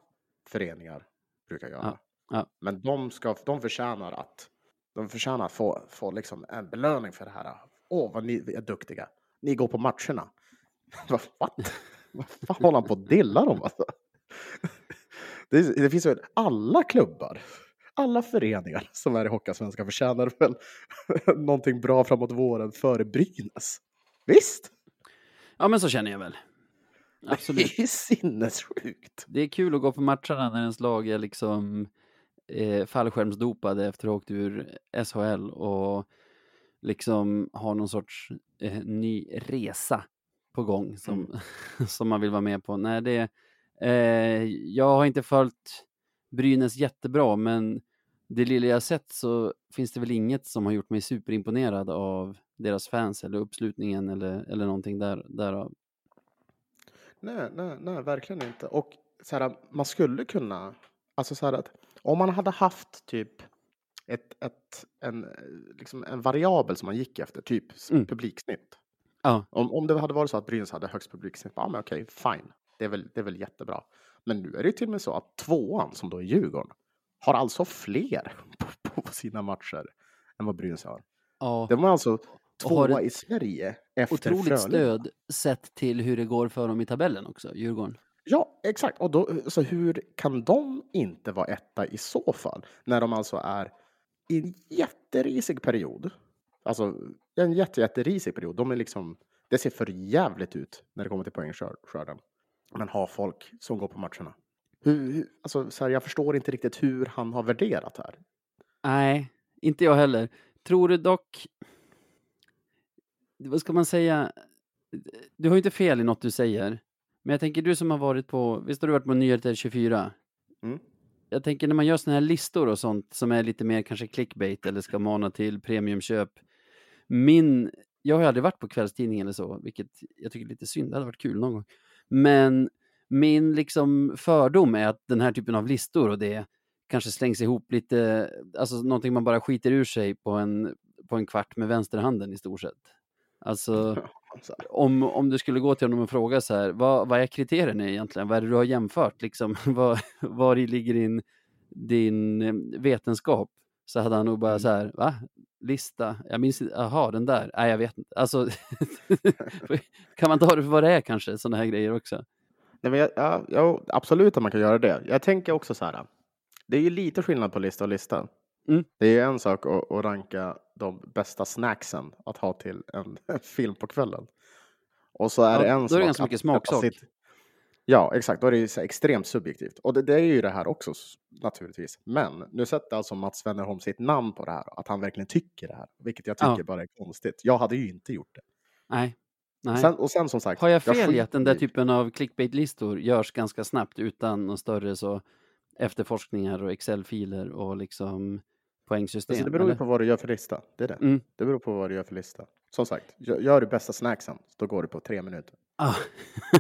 föreningar brukar göra. Ja, ja. Men de, ska, de förtjänar att de förtjänar att få, få liksom en belöning för det här. Åh, vad ni är duktiga. Ni går på matcherna. Vad what? Vad fan håller han på att dilla dem? Alltså? Det, det finns väl alla klubbar, alla föreningar som är i Hockeyallsvenskan förtjänar väl någonting bra framåt våren före Brynäs. Visst? ja, men så känner jag väl. Absolut. Det är sinnessjukt. Det är kul att gå på matcherna när ens lag är liksom eh, fallskärmsdopade efter att ha åkt ur SHL och liksom har någon sorts eh, ny resa på gång som, som man vill vara med på. Nej, det, eh, jag har inte följt Brynäs jättebra, men det lilla jag sett så finns det väl inget som har gjort mig superimponerad av deras fans eller uppslutningen eller, eller någonting där, därav. Nej, nej, nej, verkligen inte. Och så här, man skulle kunna, alltså så här att om man hade haft typ ett, ett, en, liksom en variabel som man gick efter, typ Mm. publiksnitt. Ja, Om, om det hade varit så att Brynäs hade högst publiksnitt, ja men okej, fine. Det är, väl, det är väl jättebra. Men nu är det till och med så att tvåan, som då är Djurgården, har alltså fler på, på sina matcher än vad Brynäs har. ja. De var alltså tvåa i Sverige efter otroligt Frölunda. stöd sett till hur det går för dem i tabellen också, Djurgården. Ja, exakt. Och då, så hur kan de inte vara etta i så fall? När de alltså är i en jätterisig period. Alltså en jätte, jätterisig period. De är liksom, det ser för jävligt ut när det kommer till poängskörden. Men har folk som går på matcherna. Hur, hur, alltså, så här, jag förstår inte riktigt hur han har värderat här. Nej, inte jag heller. Tror du dock... Vad ska man säga? Du har ju inte fel i något du säger. Men jag tänker du som har varit på, visst har du varit på Nyheter 24? Mm. Jag tänker när man gör såna här listor och sånt som är lite mer kanske clickbait eller ska mana till premiumköp. Min, jag har ju aldrig varit på kvällstidning eller så, vilket jag tycker är lite synd, det hade varit kul någon gång. Men min liksom fördom är att den här typen av listor och det kanske slängs ihop lite, alltså någonting man bara skiter ur sig på en, på en kvart med vänsterhanden i stort sett. Alltså om, om du skulle gå till honom och fråga så här, vad, vad är kriterierna egentligen? Vad är det du har jämfört? Liksom, vad, var ligger din, din eh, vetenskap? Så hade han nog bara så här, va? Lista? Jag minns inte, jaha, den där? Nej, jag vet inte. Alltså, kan man ta det för vad det är kanske, sådana här grejer också? Nej, men jag, ja, ja, absolut att man kan göra det. Jag tänker också så här. Det är ju lite skillnad på lista och lista. Mm. Det är ju en sak att, att ranka de bästa snacksen att ha till en, film på kvällen. Och så är Ja, det en då är det sak ganska mycket smaksak. sitt- Ja, exakt. Då är det ju så extremt subjektivt. Och det, det är ju det här också naturligtvis. Men nu sätter alltså Mats Wennerholm sitt namn på det här. Att han verkligen tycker det här. Vilket jag tycker Ja. bara är konstigt. Jag hade ju inte gjort det. Nej. Nej. Sen, och sen som sagt. Har jag fel i skiter att den där i- typen av clickbait-listor görs ganska snabbt utan någon större så efterforskningar och Excel-filer och liksom poängsystem? Alltså det beror ju på vad du gör för lista. Det är det. Mm. Det beror på vad du gör för lista. Som sagt, gör, gör du bästa snacksen, då går det på tre minuter. Ah.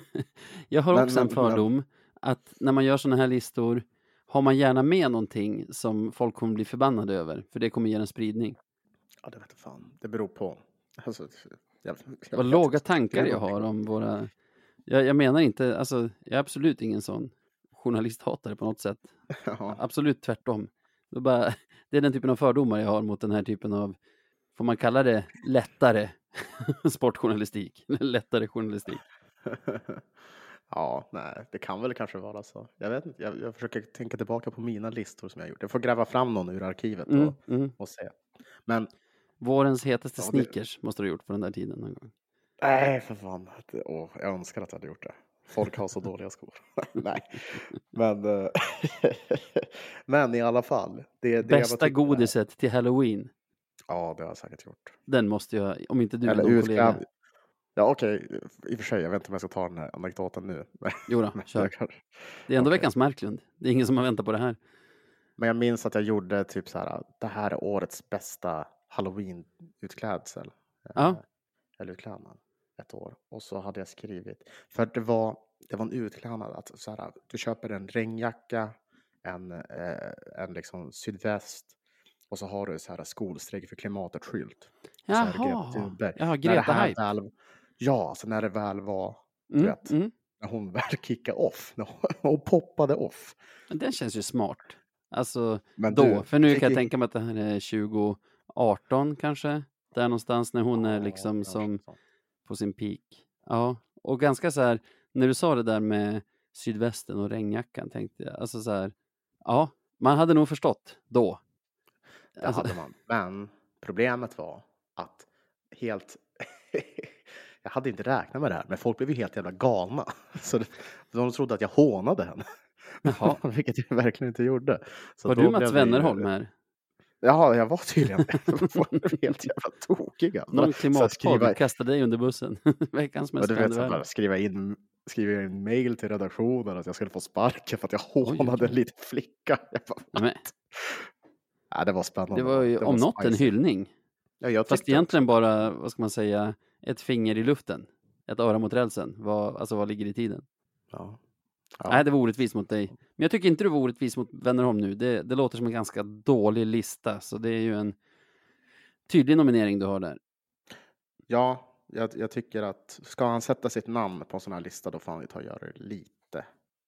jag har Men- också en men- fördom att när man gör sådana här listor har man gärna med någonting som folk kommer bli förbannade över, för det kommer ge en spridning. Ja, det vet jag fan. Det beror på. Alltså, jag, jag Vad låga tankar jag har om våra... Jag, jag menar inte, alltså, jag är absolut ingen sån journalisthatare på något sätt. Ja. Absolut tvärtom. Det är, bara, det är den typen av fördomar jag har mot den här typen av, får man kalla det lättare sportjournalistik? lättare journalistik. ja, nej, det kan väl kanske vara så. Jag vet inte. Jag, jag försöker tänka tillbaka på mina listor som jag gjort. Jag får gräva fram någon ur arkivet Mm, och, mm. och se. Men Vårens hetaste Ja, det- sneakers måste du ha gjort på den där tiden någon gång. nej, för fan. Åh, jag önskar att jag hade gjort det. Folk har så dåliga skor. nej, men, eh, men i alla fall. Det, det Bästa tyckte- godiset till halloween. Ja, det har jag säkert gjort. Den måste jag, om inte du Eller någon kollega. Ja, okej. I och för sig, jag vet inte om jag ska ta den här anekdoten nu. Jo då, kör. Det är ändå Okej. veckans Marklund. Det är ingen som har väntat på det här. Men jag minns att jag gjorde typ så här, det här är årets bästa halloween-utklädsel. eh, Ja. Eller utklädnad. Ett år. Och så hade jag skrivit, för det var, det var en utklädnad, att så här, du köper en regnjacka, en, eh, en liksom sydväst och så har du så här skolstrejk för klimatet-skylt. Jaha. Jaha När det Greta Hype. väl, ja, alltså när det väl var, du Mm, vet, mm. när hon väl kickade off, när hon, poppade off. Men Den känns ju smart. Alltså Men då, du, för nu kan jag tänka mig att det här är 2018 kanske. Där någonstans när hon är liksom som på sin peak. Ja, och ganska så här, när du sa det där med sydvästen och regnjackan tänkte jag, alltså så här, ja, man hade nog förstått då. Det Alltså, hade man. Men problemet var att helt... jag hade inte räknat med det här, men folk blev ju helt jävla galna. Så de trodde att jag hånade henne. Jaha. Vilket jag verkligen inte gjorde. Så var du Mats Wennerholm här? Ja, jag var tydligen Folk blev helt jävla tokiga. Någon klimatpodd skriva, kastade dig under bussen. Veckans mest du vet, bara skriva in skriva in mail till redaktionen att jag skulle få sparken för att jag hånade en liten flicka. Jag bara, ja, det var spännande. det var ju om något en hyllning. Ja, jag Fast egentligen bara, vad ska man säga, ett finger i luften. Ett öra mot rälsen. Vad, alltså vad ligger i tiden? Ja. Ja. Nej, det var orättvist mot dig. Men jag tycker inte du var orättvis mot Wennerholm nu. Det, det låter som en ganska dålig lista, så det är ju en tydlig nominering du har där. Ja, jag, jag tycker att ska han sätta sitt namn på en sån här lista då får han ju ta och göra det lite.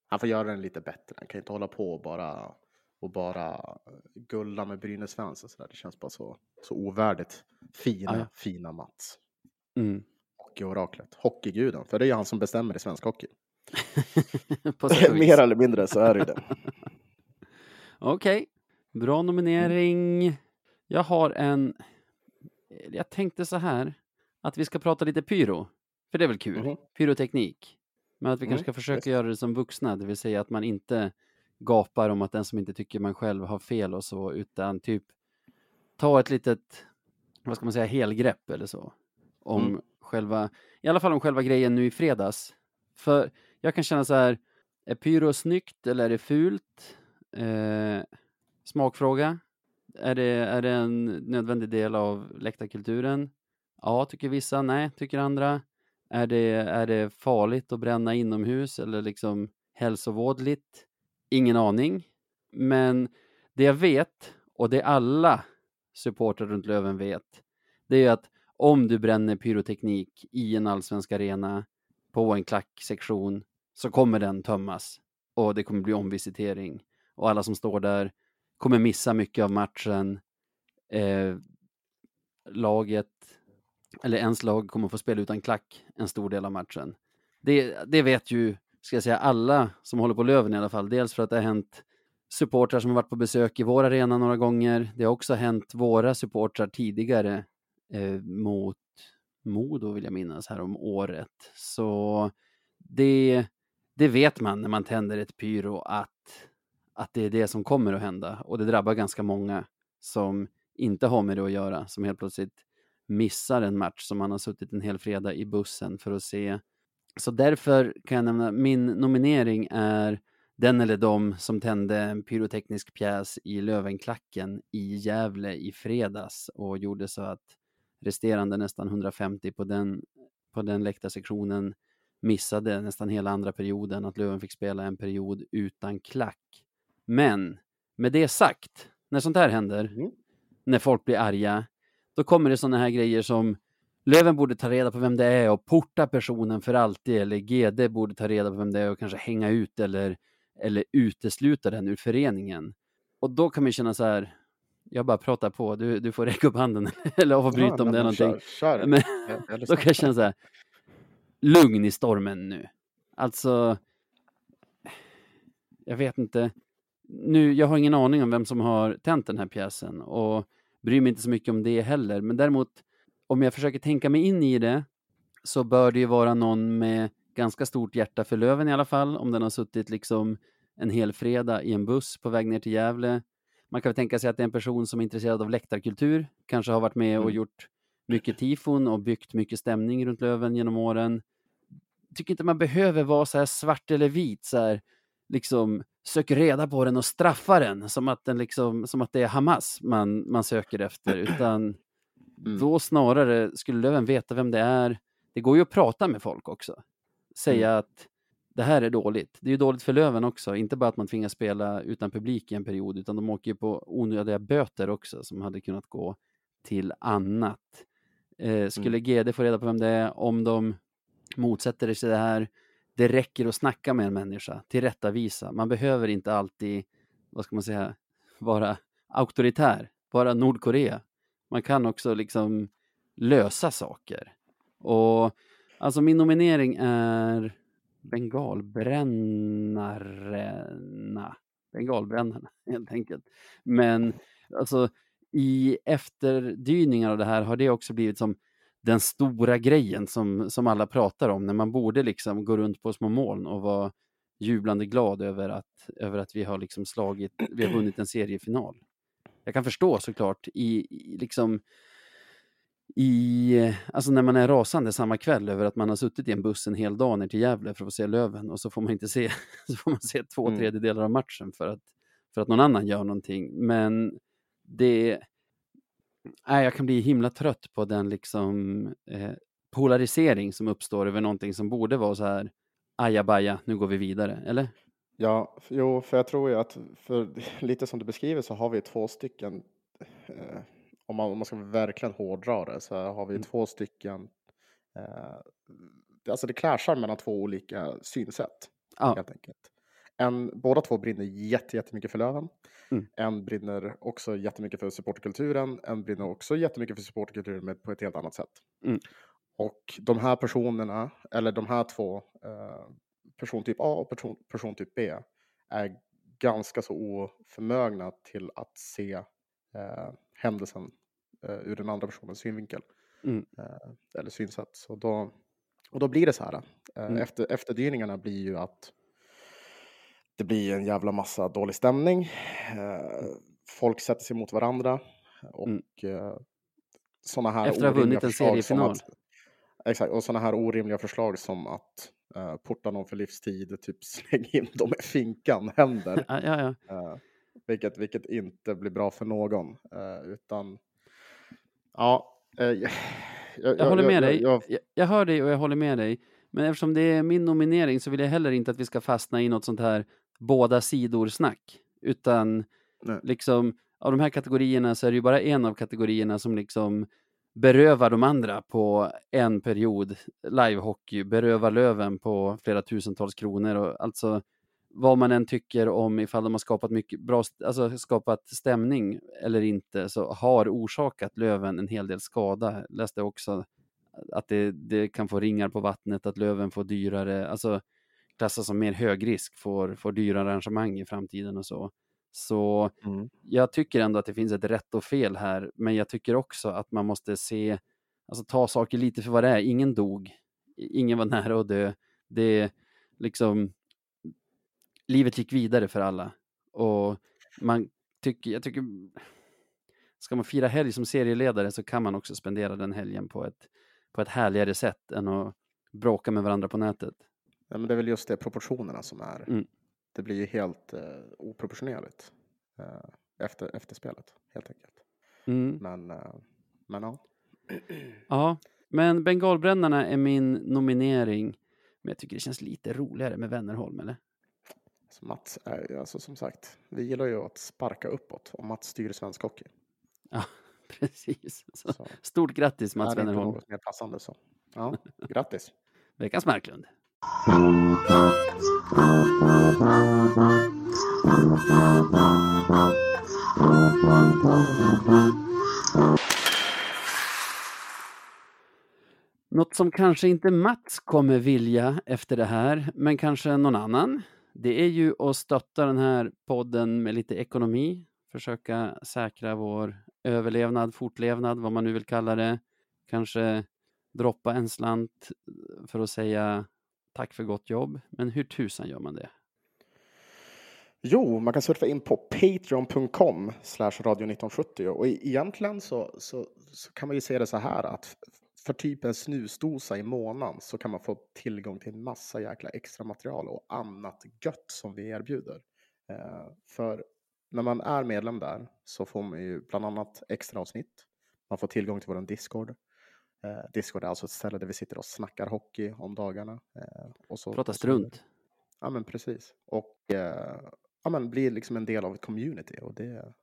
Han får göra den lite bättre. Han kan inte hålla på och bara och bara gulla med Brynäs fans och sådär. Det känns bara så, så ovärdigt. Fina, Ja, fina Mats. Mm. Hockeyoraklet. Hockeyguden. För det är ju han som bestämmer i svensk hockey. Mer eller mindre så är det det. Okej, bra nominering. Jag har en... Jag tänkte så här, att vi ska prata lite pyro. För det är väl kul? Mhm. Pyroteknik. Men att vi kanske Mm, ska försöka visst. göra det som vuxna, det vill säga att man inte gapar om att den som inte tycker man själv har fel och så, utan typ ta ett litet, vad ska man säga, helgrepp eller så. Om Mm. själva, i alla fall om själva grejen nu i fredags. För jag kan känna så här, är pyro snyggt eller är det fult? Eh, smakfråga. Är det, är det en nödvändig del av läktarkulturen? Ja, tycker vissa. Nej, tycker andra. Är det, är det farligt att bränna inomhus eller liksom hälsovådligt? Ingen aning. Men det jag vet, och det alla supportrar runt Löven vet, det är att om du bränner pyroteknik i en allsvensk arena på en klacksektion så kommer den tömmas och det kommer bli omvisitering och alla som står där kommer missa mycket av matchen. Eh, laget, eller ens lag kommer få spela utan klack en stor del av matchen. Det, det vet ju, ska jag säga, alla som håller på Löven i alla fall. Dels för att det har hänt supportrar som har varit på besök i vår arena några gånger. Det har också hänt våra supportrar tidigare eh, mot Modo vill jag minnas här om året. Så det, det vet man när man tänder ett pyro att, att det är det som kommer att hända och det drabbar ganska många som inte har med det att göra, som helt plötsligt missar en match som man har suttit en hel fredag i bussen för att se. Så därför kan jag nämna, min nominering är den eller de som tände en pyroteknisk pjäs i Lövenklacken i Gävle i fredags och gjorde så att resterande nästan 150 på den, på den läktarsektionen missade nästan hela andra perioden, att Löven fick spela en period utan klack. Men med det sagt, när sånt här händer, Mm. när folk blir arga, då kommer det sådana här grejer som Löven borde ta reda på vem det är och porta personen för alltid, eller GD borde ta reda på vem det är och kanske hänga ut eller, eller utesluta den ur föreningen. Och då kan man känna så här, jag bara pratar på, du, du får räcka upp handen eller avbryta om det är någonting. Kör, kör. Men då kan jag känna så här, lugn i stormen nu. Alltså, jag vet inte. Nu, jag har ingen aning om vem som har tänt den här pjäsen och bryr mig inte så mycket om det heller. Men däremot, om jag försöker tänka mig in i det så bör det ju vara någon med ganska stort hjärta för Löven i alla fall, om den har suttit liksom en hel fredag i en buss på väg ner till Gävle. Man kan väl tänka sig att det är en person som är intresserad av läktarkultur, kanske har varit med och Mm. gjort mycket tifon och byggt mycket stämning runt Löven genom åren. Tycker inte man behöver vara så här svart eller vit, så här, liksom söker reda på den och straffar den som att, den liksom, som att det är Hamas man, man söker efter, utan Mm. då snarare skulle Löven veta vem det är. Det går ju att prata med folk också. Säga att det här är dåligt. Det är ju dåligt för Löven också, inte bara att man tvingas spela utan publik i en period, utan de åker ju på onödiga böter också som hade kunnat gå till annat. Eh, skulle GD få reda på vem det är, om de motsätter sig det här, det räcker att snacka med en människa, tillrättavisa. Man behöver inte alltid, vad ska man säga, vara auktoritär, vara Nordkorea. Man kan också liksom lösa saker. Och alltså min nominering är Bengalbrännarna. Bengalbrännarna helt enkelt. Men alltså i efterdyningar av det här har det också blivit som den stora grejen som, som alla pratar om när man borde liksom gå runt på små moln och vara jublande glad över att, över att vi har liksom slagit, vi har vunnit en seriefinal. Jag kan förstå såklart i, i liksom i, alltså när man är rasande samma kväll över att man har suttit i en buss en hel dag ner till Gävle för att få se Löven och så får man inte se, så får man se två Mm. tredjedelar av matchen för att, för att någon annan gör någonting. Men det, nej, jag kan bli himla trött på den liksom eh, polarisering som uppstår över någonting som borde vara så här ajabaja, nu går vi vidare, eller? Ja, jo, för jag tror ju att för lite som du beskriver så har vi två stycken, eh, om, man, om man ska verkligen hårdra det, så har vi två stycken, eh, alltså det clashar mellan två olika synsätt Ja, helt enkelt. En, båda två brinner jätte, jättemycket för Löven. Mm. En brinner också jättemycket för supporterkulturen. En brinner också jättemycket för supporterkulturen men på ett helt annat sätt. Mm. Och de här personerna, eller de här två, eh, persontyp A och person, persontyp B, är ganska så oförmögna till att se eh, händelsen eh, ur den andra personens synvinkel. Mm. Eh, eller synsätt. Så då, och då blir det så här. Eh, Mm. efter, efterdyningarna blir ju att det blir en jävla massa dålig stämning. Eh, folk sätter sig mot varandra. Och Mm. eh, sådana här Efter att ha vunnit en förslag som seriefinal. Att, exakt, och sådana här orimliga förslag som att eh, porta någon för livstid, typ slänga in dem i finkan, händer. ja, ja, ja. Eh, vilket, vilket inte blir bra för någon. eh, utan, ja. eh, jag, Jag håller med dig. Jag, Jag, jag hör dig och jag håller med dig. Men eftersom det är min nominering så vill jag heller inte att vi ska fastna i något sånt här båda sidor-snack. Utan Nej. liksom av de här kategorierna så är det ju bara en av kategorierna som liksom berövar de andra på en period livehockey, berövar Löven på flera tusentals kronor och alltså vad man än tycker om ifall de har skapat mycket bra, alltså skapat stämning eller inte så har orsakat Löven en hel del skada. Jag läste också att det, det kan få ringar på vattnet, att Löven får dyrare, alltså klassas som mer högrisk, får, får dyrare arrangemang i framtiden och så. Så Mm. jag tycker ändå att det finns ett rätt och fel här, men jag tycker också att man måste se, alltså ta saker lite för vad det är. Ingen dog, ingen var nära att dö. Det liksom, livet gick vidare för alla. Och man tycker, jag tycker, ska man fira helg som serieledare så kan man också spendera den helgen på ett, på ett härligare sätt än att bråka med varandra på nätet. Ja, men det är väl just det proportionerna som är. Mm. Det blir ju helt eh, oproportionerligt eh, efter, efter spelet helt enkelt. Mm. Men, eh, men ja. Ja, men Bengalbrännarna är min nominering. Men jag tycker det känns lite roligare med Wennerholm, eller? Så Mats är ju alltså som sagt, vi gillar ju att sparka uppåt och Mats styr svensk hockey. Ja, precis. Så, Så stort grattis Mats är det inte Wennerholm. något mer passande så. Ja, grattis. Veckans Marklund. Något som kanske inte Mats kommer vilja efter det här, men kanske någon annan. Det är ju att stötta den här podden med lite ekonomi, försöka säkra vår överlevnad, fortlevnad, vad man nu vill kalla det. Kanske droppa en slant för att säga tack för gott jobb. Men hur tusan gör man det? Jo, man kan surfa in på patreon.com slash radio 1970 och egentligen så, så, så kan man ju se det så här att för typ en snusdosa i månaden så kan man få tillgång till en massa jäkla extra material och annat gött som vi erbjuder. Eh, för när man är medlem där så får man ju bland annat extra avsnitt. Man får tillgång till vår Discord. Eh, Discord är alltså ett ställe där vi sitter och snackar hockey om dagarna. Eh, och så, Prata strunt. Ja, men precis. Och eh, ja, men blir liksom en del av ett community. Och det,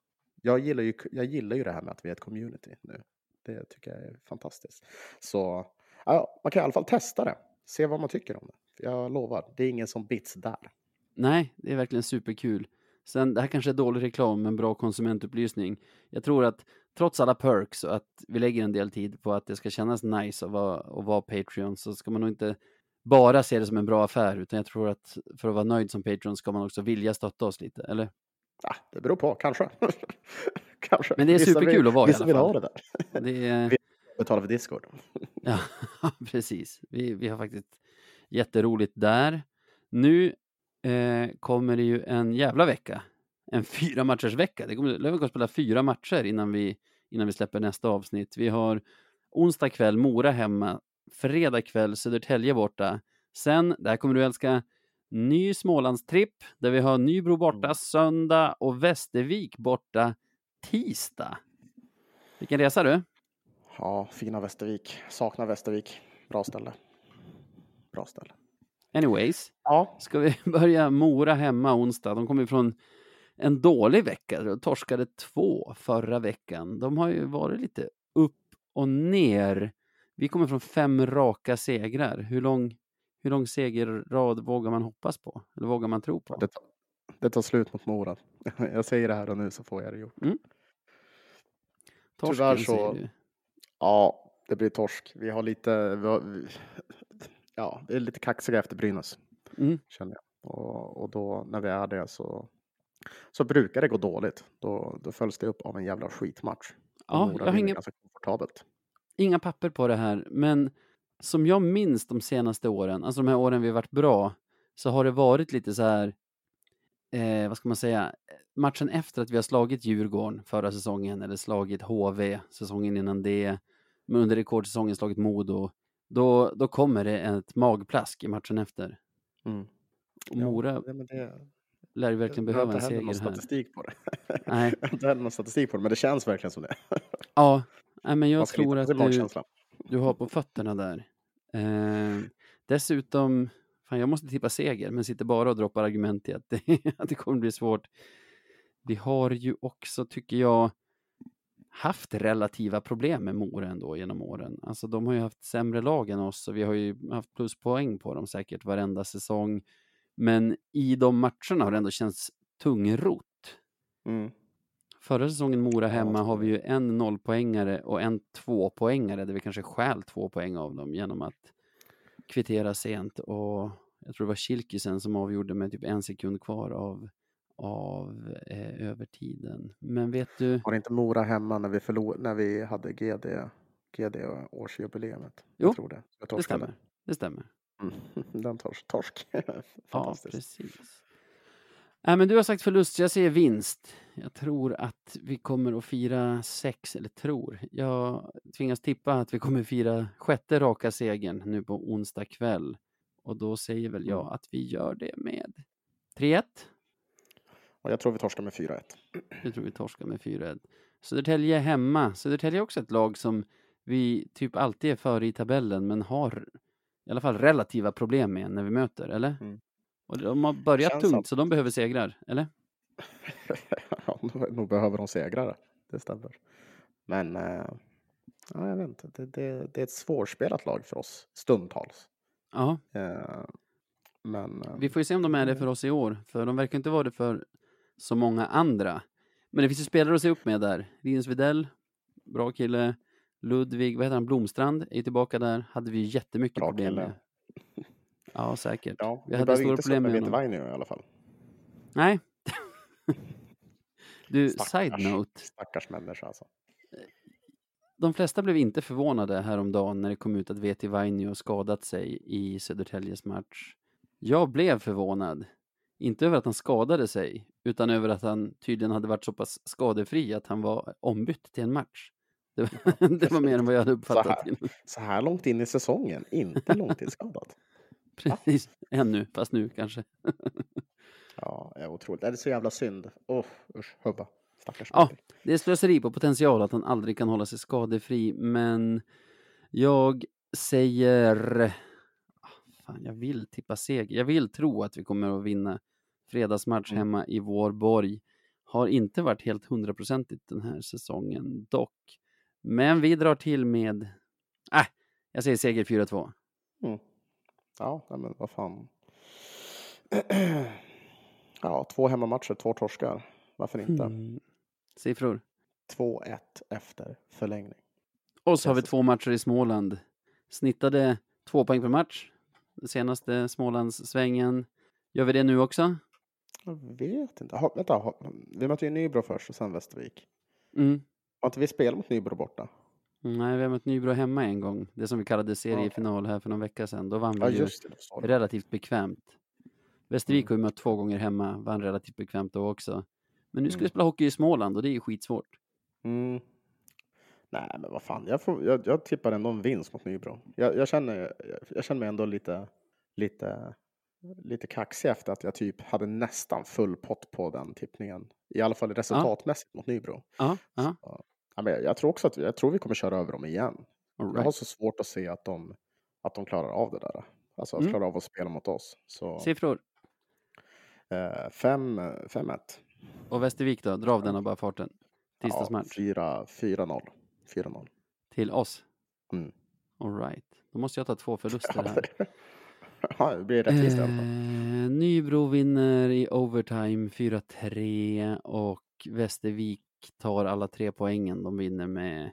jag, gillar ju, jag gillar ju det här med att vi är ett community nu. Det tycker jag är fantastiskt. Så ja, man kan i alla fall testa det. Se vad man tycker om det. Jag lovar, det är ingen som bits där. Nej, det är verkligen superkul. Sen, det här kanske är dålig reklam, men bra konsumentupplysning. Jag tror att trots alla perks och att vi lägger en del tid på att det ska kännas nice att vara, att vara Patreon så ska man nog inte bara se det som en bra affär, utan jag tror att för att vara nöjd som Patreon ska man också vilja stötta oss lite, eller? Ja, det beror på, kanske. kanske. Men det är Vissa superkul vill, att vara i Vissa alla vill fall. ha det där. Det är... Vi- Betala för Discord. Ja, precis. Vi, vi har faktiskt jätteroligt där. Nu eh, kommer det ju en jävla vecka. En fyra matchers vecka. Det kommer, Löven kommer spela fyra matcher innan vi, innan vi släpper nästa avsnitt. Vi har onsdag kväll Mora hemma, fredag kväll Södertälje borta. Sen, där kommer du älska, ny Smålandstripp där vi har Nybro borta Mm. söndag och Västervik borta tisdag. Vilken resa du! Ja, fina Västervik. Saknar Västervik. Bra ställe. Bra ställe. Anyways, Ja, Ska vi börja Mora hemma onsdag? De kommer från en dålig vecka. De torskade två förra veckan. De har ju varit lite upp och ner. Vi kommer från fem raka segrar. Hur lång, hur lång segerrad vågar man hoppas på? Eller vågar man tro på? det, tar- det tar slut mot Mora. Jag säger det här och nu så får jag det gjort. Torsken, tyvärr så-. Ja, det blir torsk. Vi har lite, vi har, vi- ja, det är lite kaxiga efter Brynäs. Mm. Känner jag. Och, och då när vi är det så, så brukar det gå dåligt. Då, då följs det upp av en jävla skitmatch. Ja, jag har ganska komfortabelt. inga papper på det här, men som jag minns de senaste åren, alltså de här åren vi har varit bra, så har det varit lite så här, eh, vad ska man säga, matchen efter att vi har slagit Djurgården förra säsongen eller slagit HV säsongen innan det, men under rekordsäsongen slagit Modo, då, då kommer det ett magplask i matchen efter. Mm. Ja, Mora det, lär ju verkligen jag har behöva en inte heller någon seger här. statistik på det. Nej. Jag har inte heller någon statistik på det, men det känns verkligen som det. Ja, nej, men jag tror att du, du har på fötterna där. Eh, dessutom, fan jag måste tippa seger, men sitter bara och droppar argument i att det, att det kommer bli svårt. Vi har ju också, tycker jag, haft relativa problem med Mora ändå genom åren. Alltså de har ju haft sämre lag än oss och vi har ju haft pluspoäng på dem säkert varenda säsong. Men i de matcherna har det ändå känts tungrot. Mm. Förra säsongen Mora hemma har vi ju en nollpoängare och en tvåpoängare där vi kanske stjäl två poäng av dem genom att kvittera sent och jag tror det var Kilkisen som avgjorde med typ en sekund kvar av, av eh, övertiden. Men vet du? Var det inte Mora hemma när vi, förlor- när vi hade GD, GD årsjubileet? Jo, jag tror det. Jag Det stämmer. Det stämmer. Mm. Den torsk. torsk. Ja, precis. Nej, men du har sagt förlust, jag säger vinst. Jag tror att vi kommer att fira sex, eller tror. Jag tvingas tippa att vi kommer fira sjätte raka segern nu på onsdag kväll. Och då säger väl jag Mm. att vi gör det med 3-1. Och jag tror vi torskar med 4-1. Jag tror vi torskar med 4-1. Södertälje hemma. Södertälje är också ett lag som vi typ alltid är före i tabellen, men har i alla fall relativa problem med när vi möter, eller? Mm. Och de har börjat Känns tungt, som- så de behöver segrar, eller? ja, nog- behöver de segrar. Det stämmer. Men eh, ja, jag vet inte. Det, det, det är ett svårspelat lag för oss stundtals. Ja, Eh, men eh, vi får ju se om de är det för oss i år, för de verkar inte vara det för så många andra. Men det finns ju spelare att se upp med där. Linus Widell, bra kille. Ludvig, vad heter han, Blomstrand är tillbaka där. Hade vi jättemycket Bra problem med. Ja, säkert. ja, vi hade stora problem med honom. Vainio i alla fall. Nej. du, Stackars. side note. Stackars människa alltså. De flesta blev inte förvånade häromdagen när det kom ut att Veti Vainio skadat sig i Södertäljes match. Jag blev förvånad. Inte över att han skadade sig, utan över att han tydligen hade varit så pass skadefri att han var ombytt till en match. Det var, det var mer än vad jag hade uppfattat. här. innan. Så här långt in i säsongen, inte långtidsskadad. Precis, ännu, fast nu kanske. Ja, det är otroligt. Det är så jävla synd. Åh, usch, hubba. Stackars Ja. Det är slöseri på potential att han aldrig kan hålla sig skadefri, men jag säger... Ah, Fan, jag vill tippa seger. Jag vill tro att vi kommer att vinna fredagsmatch Mm. hemma i Vårborg. Har inte varit helt hundraprocentigt den här säsongen dock. Men vi drar till med... Äh, jag säger seger 4-2. Ja, nej, men vad fan. ja, två hemmamatcher, två torskar. Varför inte? Mm. Siffror. 2-1 efter förlängning. Och så har vi två matcher i Småland. Snittade två poäng per match. Den senaste Smålandssvängen. Gör vi det nu också? Jag vet inte. Ha, vänta, ha, vi möter ju Nybro först och sen Västervik. Mm. Har inte vi spelat mot Nybro borta? Nej, vi har mött Nybro hemma en gång. Det som vi kallade seriefinal här för någon vecka sedan. Då vann vi Ja, ju det. relativt bekvämt. Västervik Mm. har ju mött två gånger hemma, vann relativt bekvämt då också. Men nu ska vi Mm. spela hockey i Småland och det är ju skitsvårt. Mm. Nej, men vad fan. Jag, får, jag, jag tippar ändå en vinst mot Nybro. Jag, jag, känner, jag, jag känner mig ändå lite, lite, lite kaxig efter att jag typ hade nästan full pott på den tippningen. I alla fall resultatmässigt mot Nybro. Ja, ja. Ja, men jag, tror också att jag tror vi kommer köra över dem igen. All Jag har right. så svårt att se att de, att de klarar av det där. Alltså att Mm. klara av att spela mot oss. Så Siffror. eh, fem- 5-1. Och Västervik då? Dra av den av bara farten. Tisdagsmatch. Ja, 4-0. 4-0. Till oss. Mm. All right. Då måste jag ta två förluster Ja, här. Ja, det blir rättvist. Eh, Nybro vinner i overtime 4-3 och Västervik tar alla tre poängen. De vinner med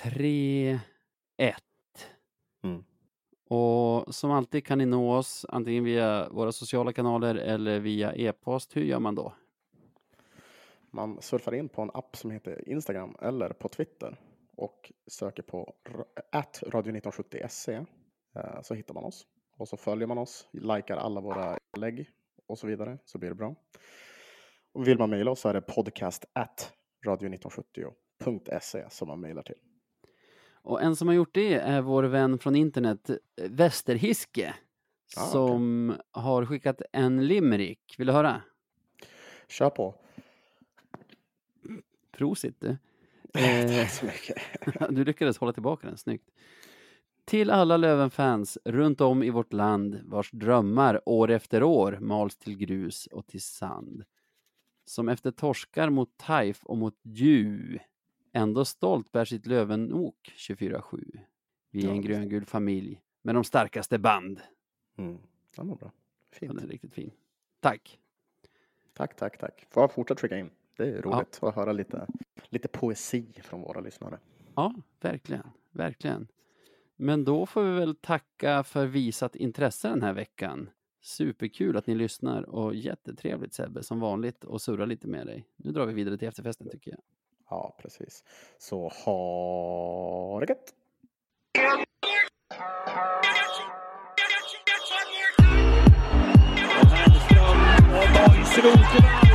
3-1. Mm. Och som alltid kan ni nå oss antingen via våra sociala kanaler eller via e-post. Hur gör man då? Man surfar in på en app som heter Instagram eller på Twitter och söker på at radio1970se eh, så hittar man oss. Och så följer man oss, likar alla våra inlägg och så vidare så blir det bra. Och vill man mejla oss så är det podcast at radio1970.se som man mejlar till. Och en som har gjort det är vår vän från internet, eh, Västerhiske, Ah, som har skickat en limerick. Vill du höra? Kör på! Prosit du. Tack Eh, så mycket. du lyckades hålla tillbaka den, snyggt. Till alla Löven-fans runt om i vårt land vars drömmar år efter år mals till grus och till sand. Som efter torskar mot Taif och mot Dju ändå stolt bär sitt Lövenok 24-7. Vi är Ja, en gröngul familj med de starkaste band. Mm. Ja, men bra. Ja, Fint. den är riktigt fin. Tack. Tack, tack, tack. Får fortsätta skicka in? Det är roligt att höra lite, lite poesi från våra lyssnare. Ja, verkligen, verkligen. Men då får vi väl tacka för visat intresse den här veckan. Superkul att ni lyssnar och jättetrevligt Sebbe som vanligt och surra lite med dig. Nu drar vi vidare till efterfesten tycker jag. Ja, precis. Så ha det gött! Och Hellström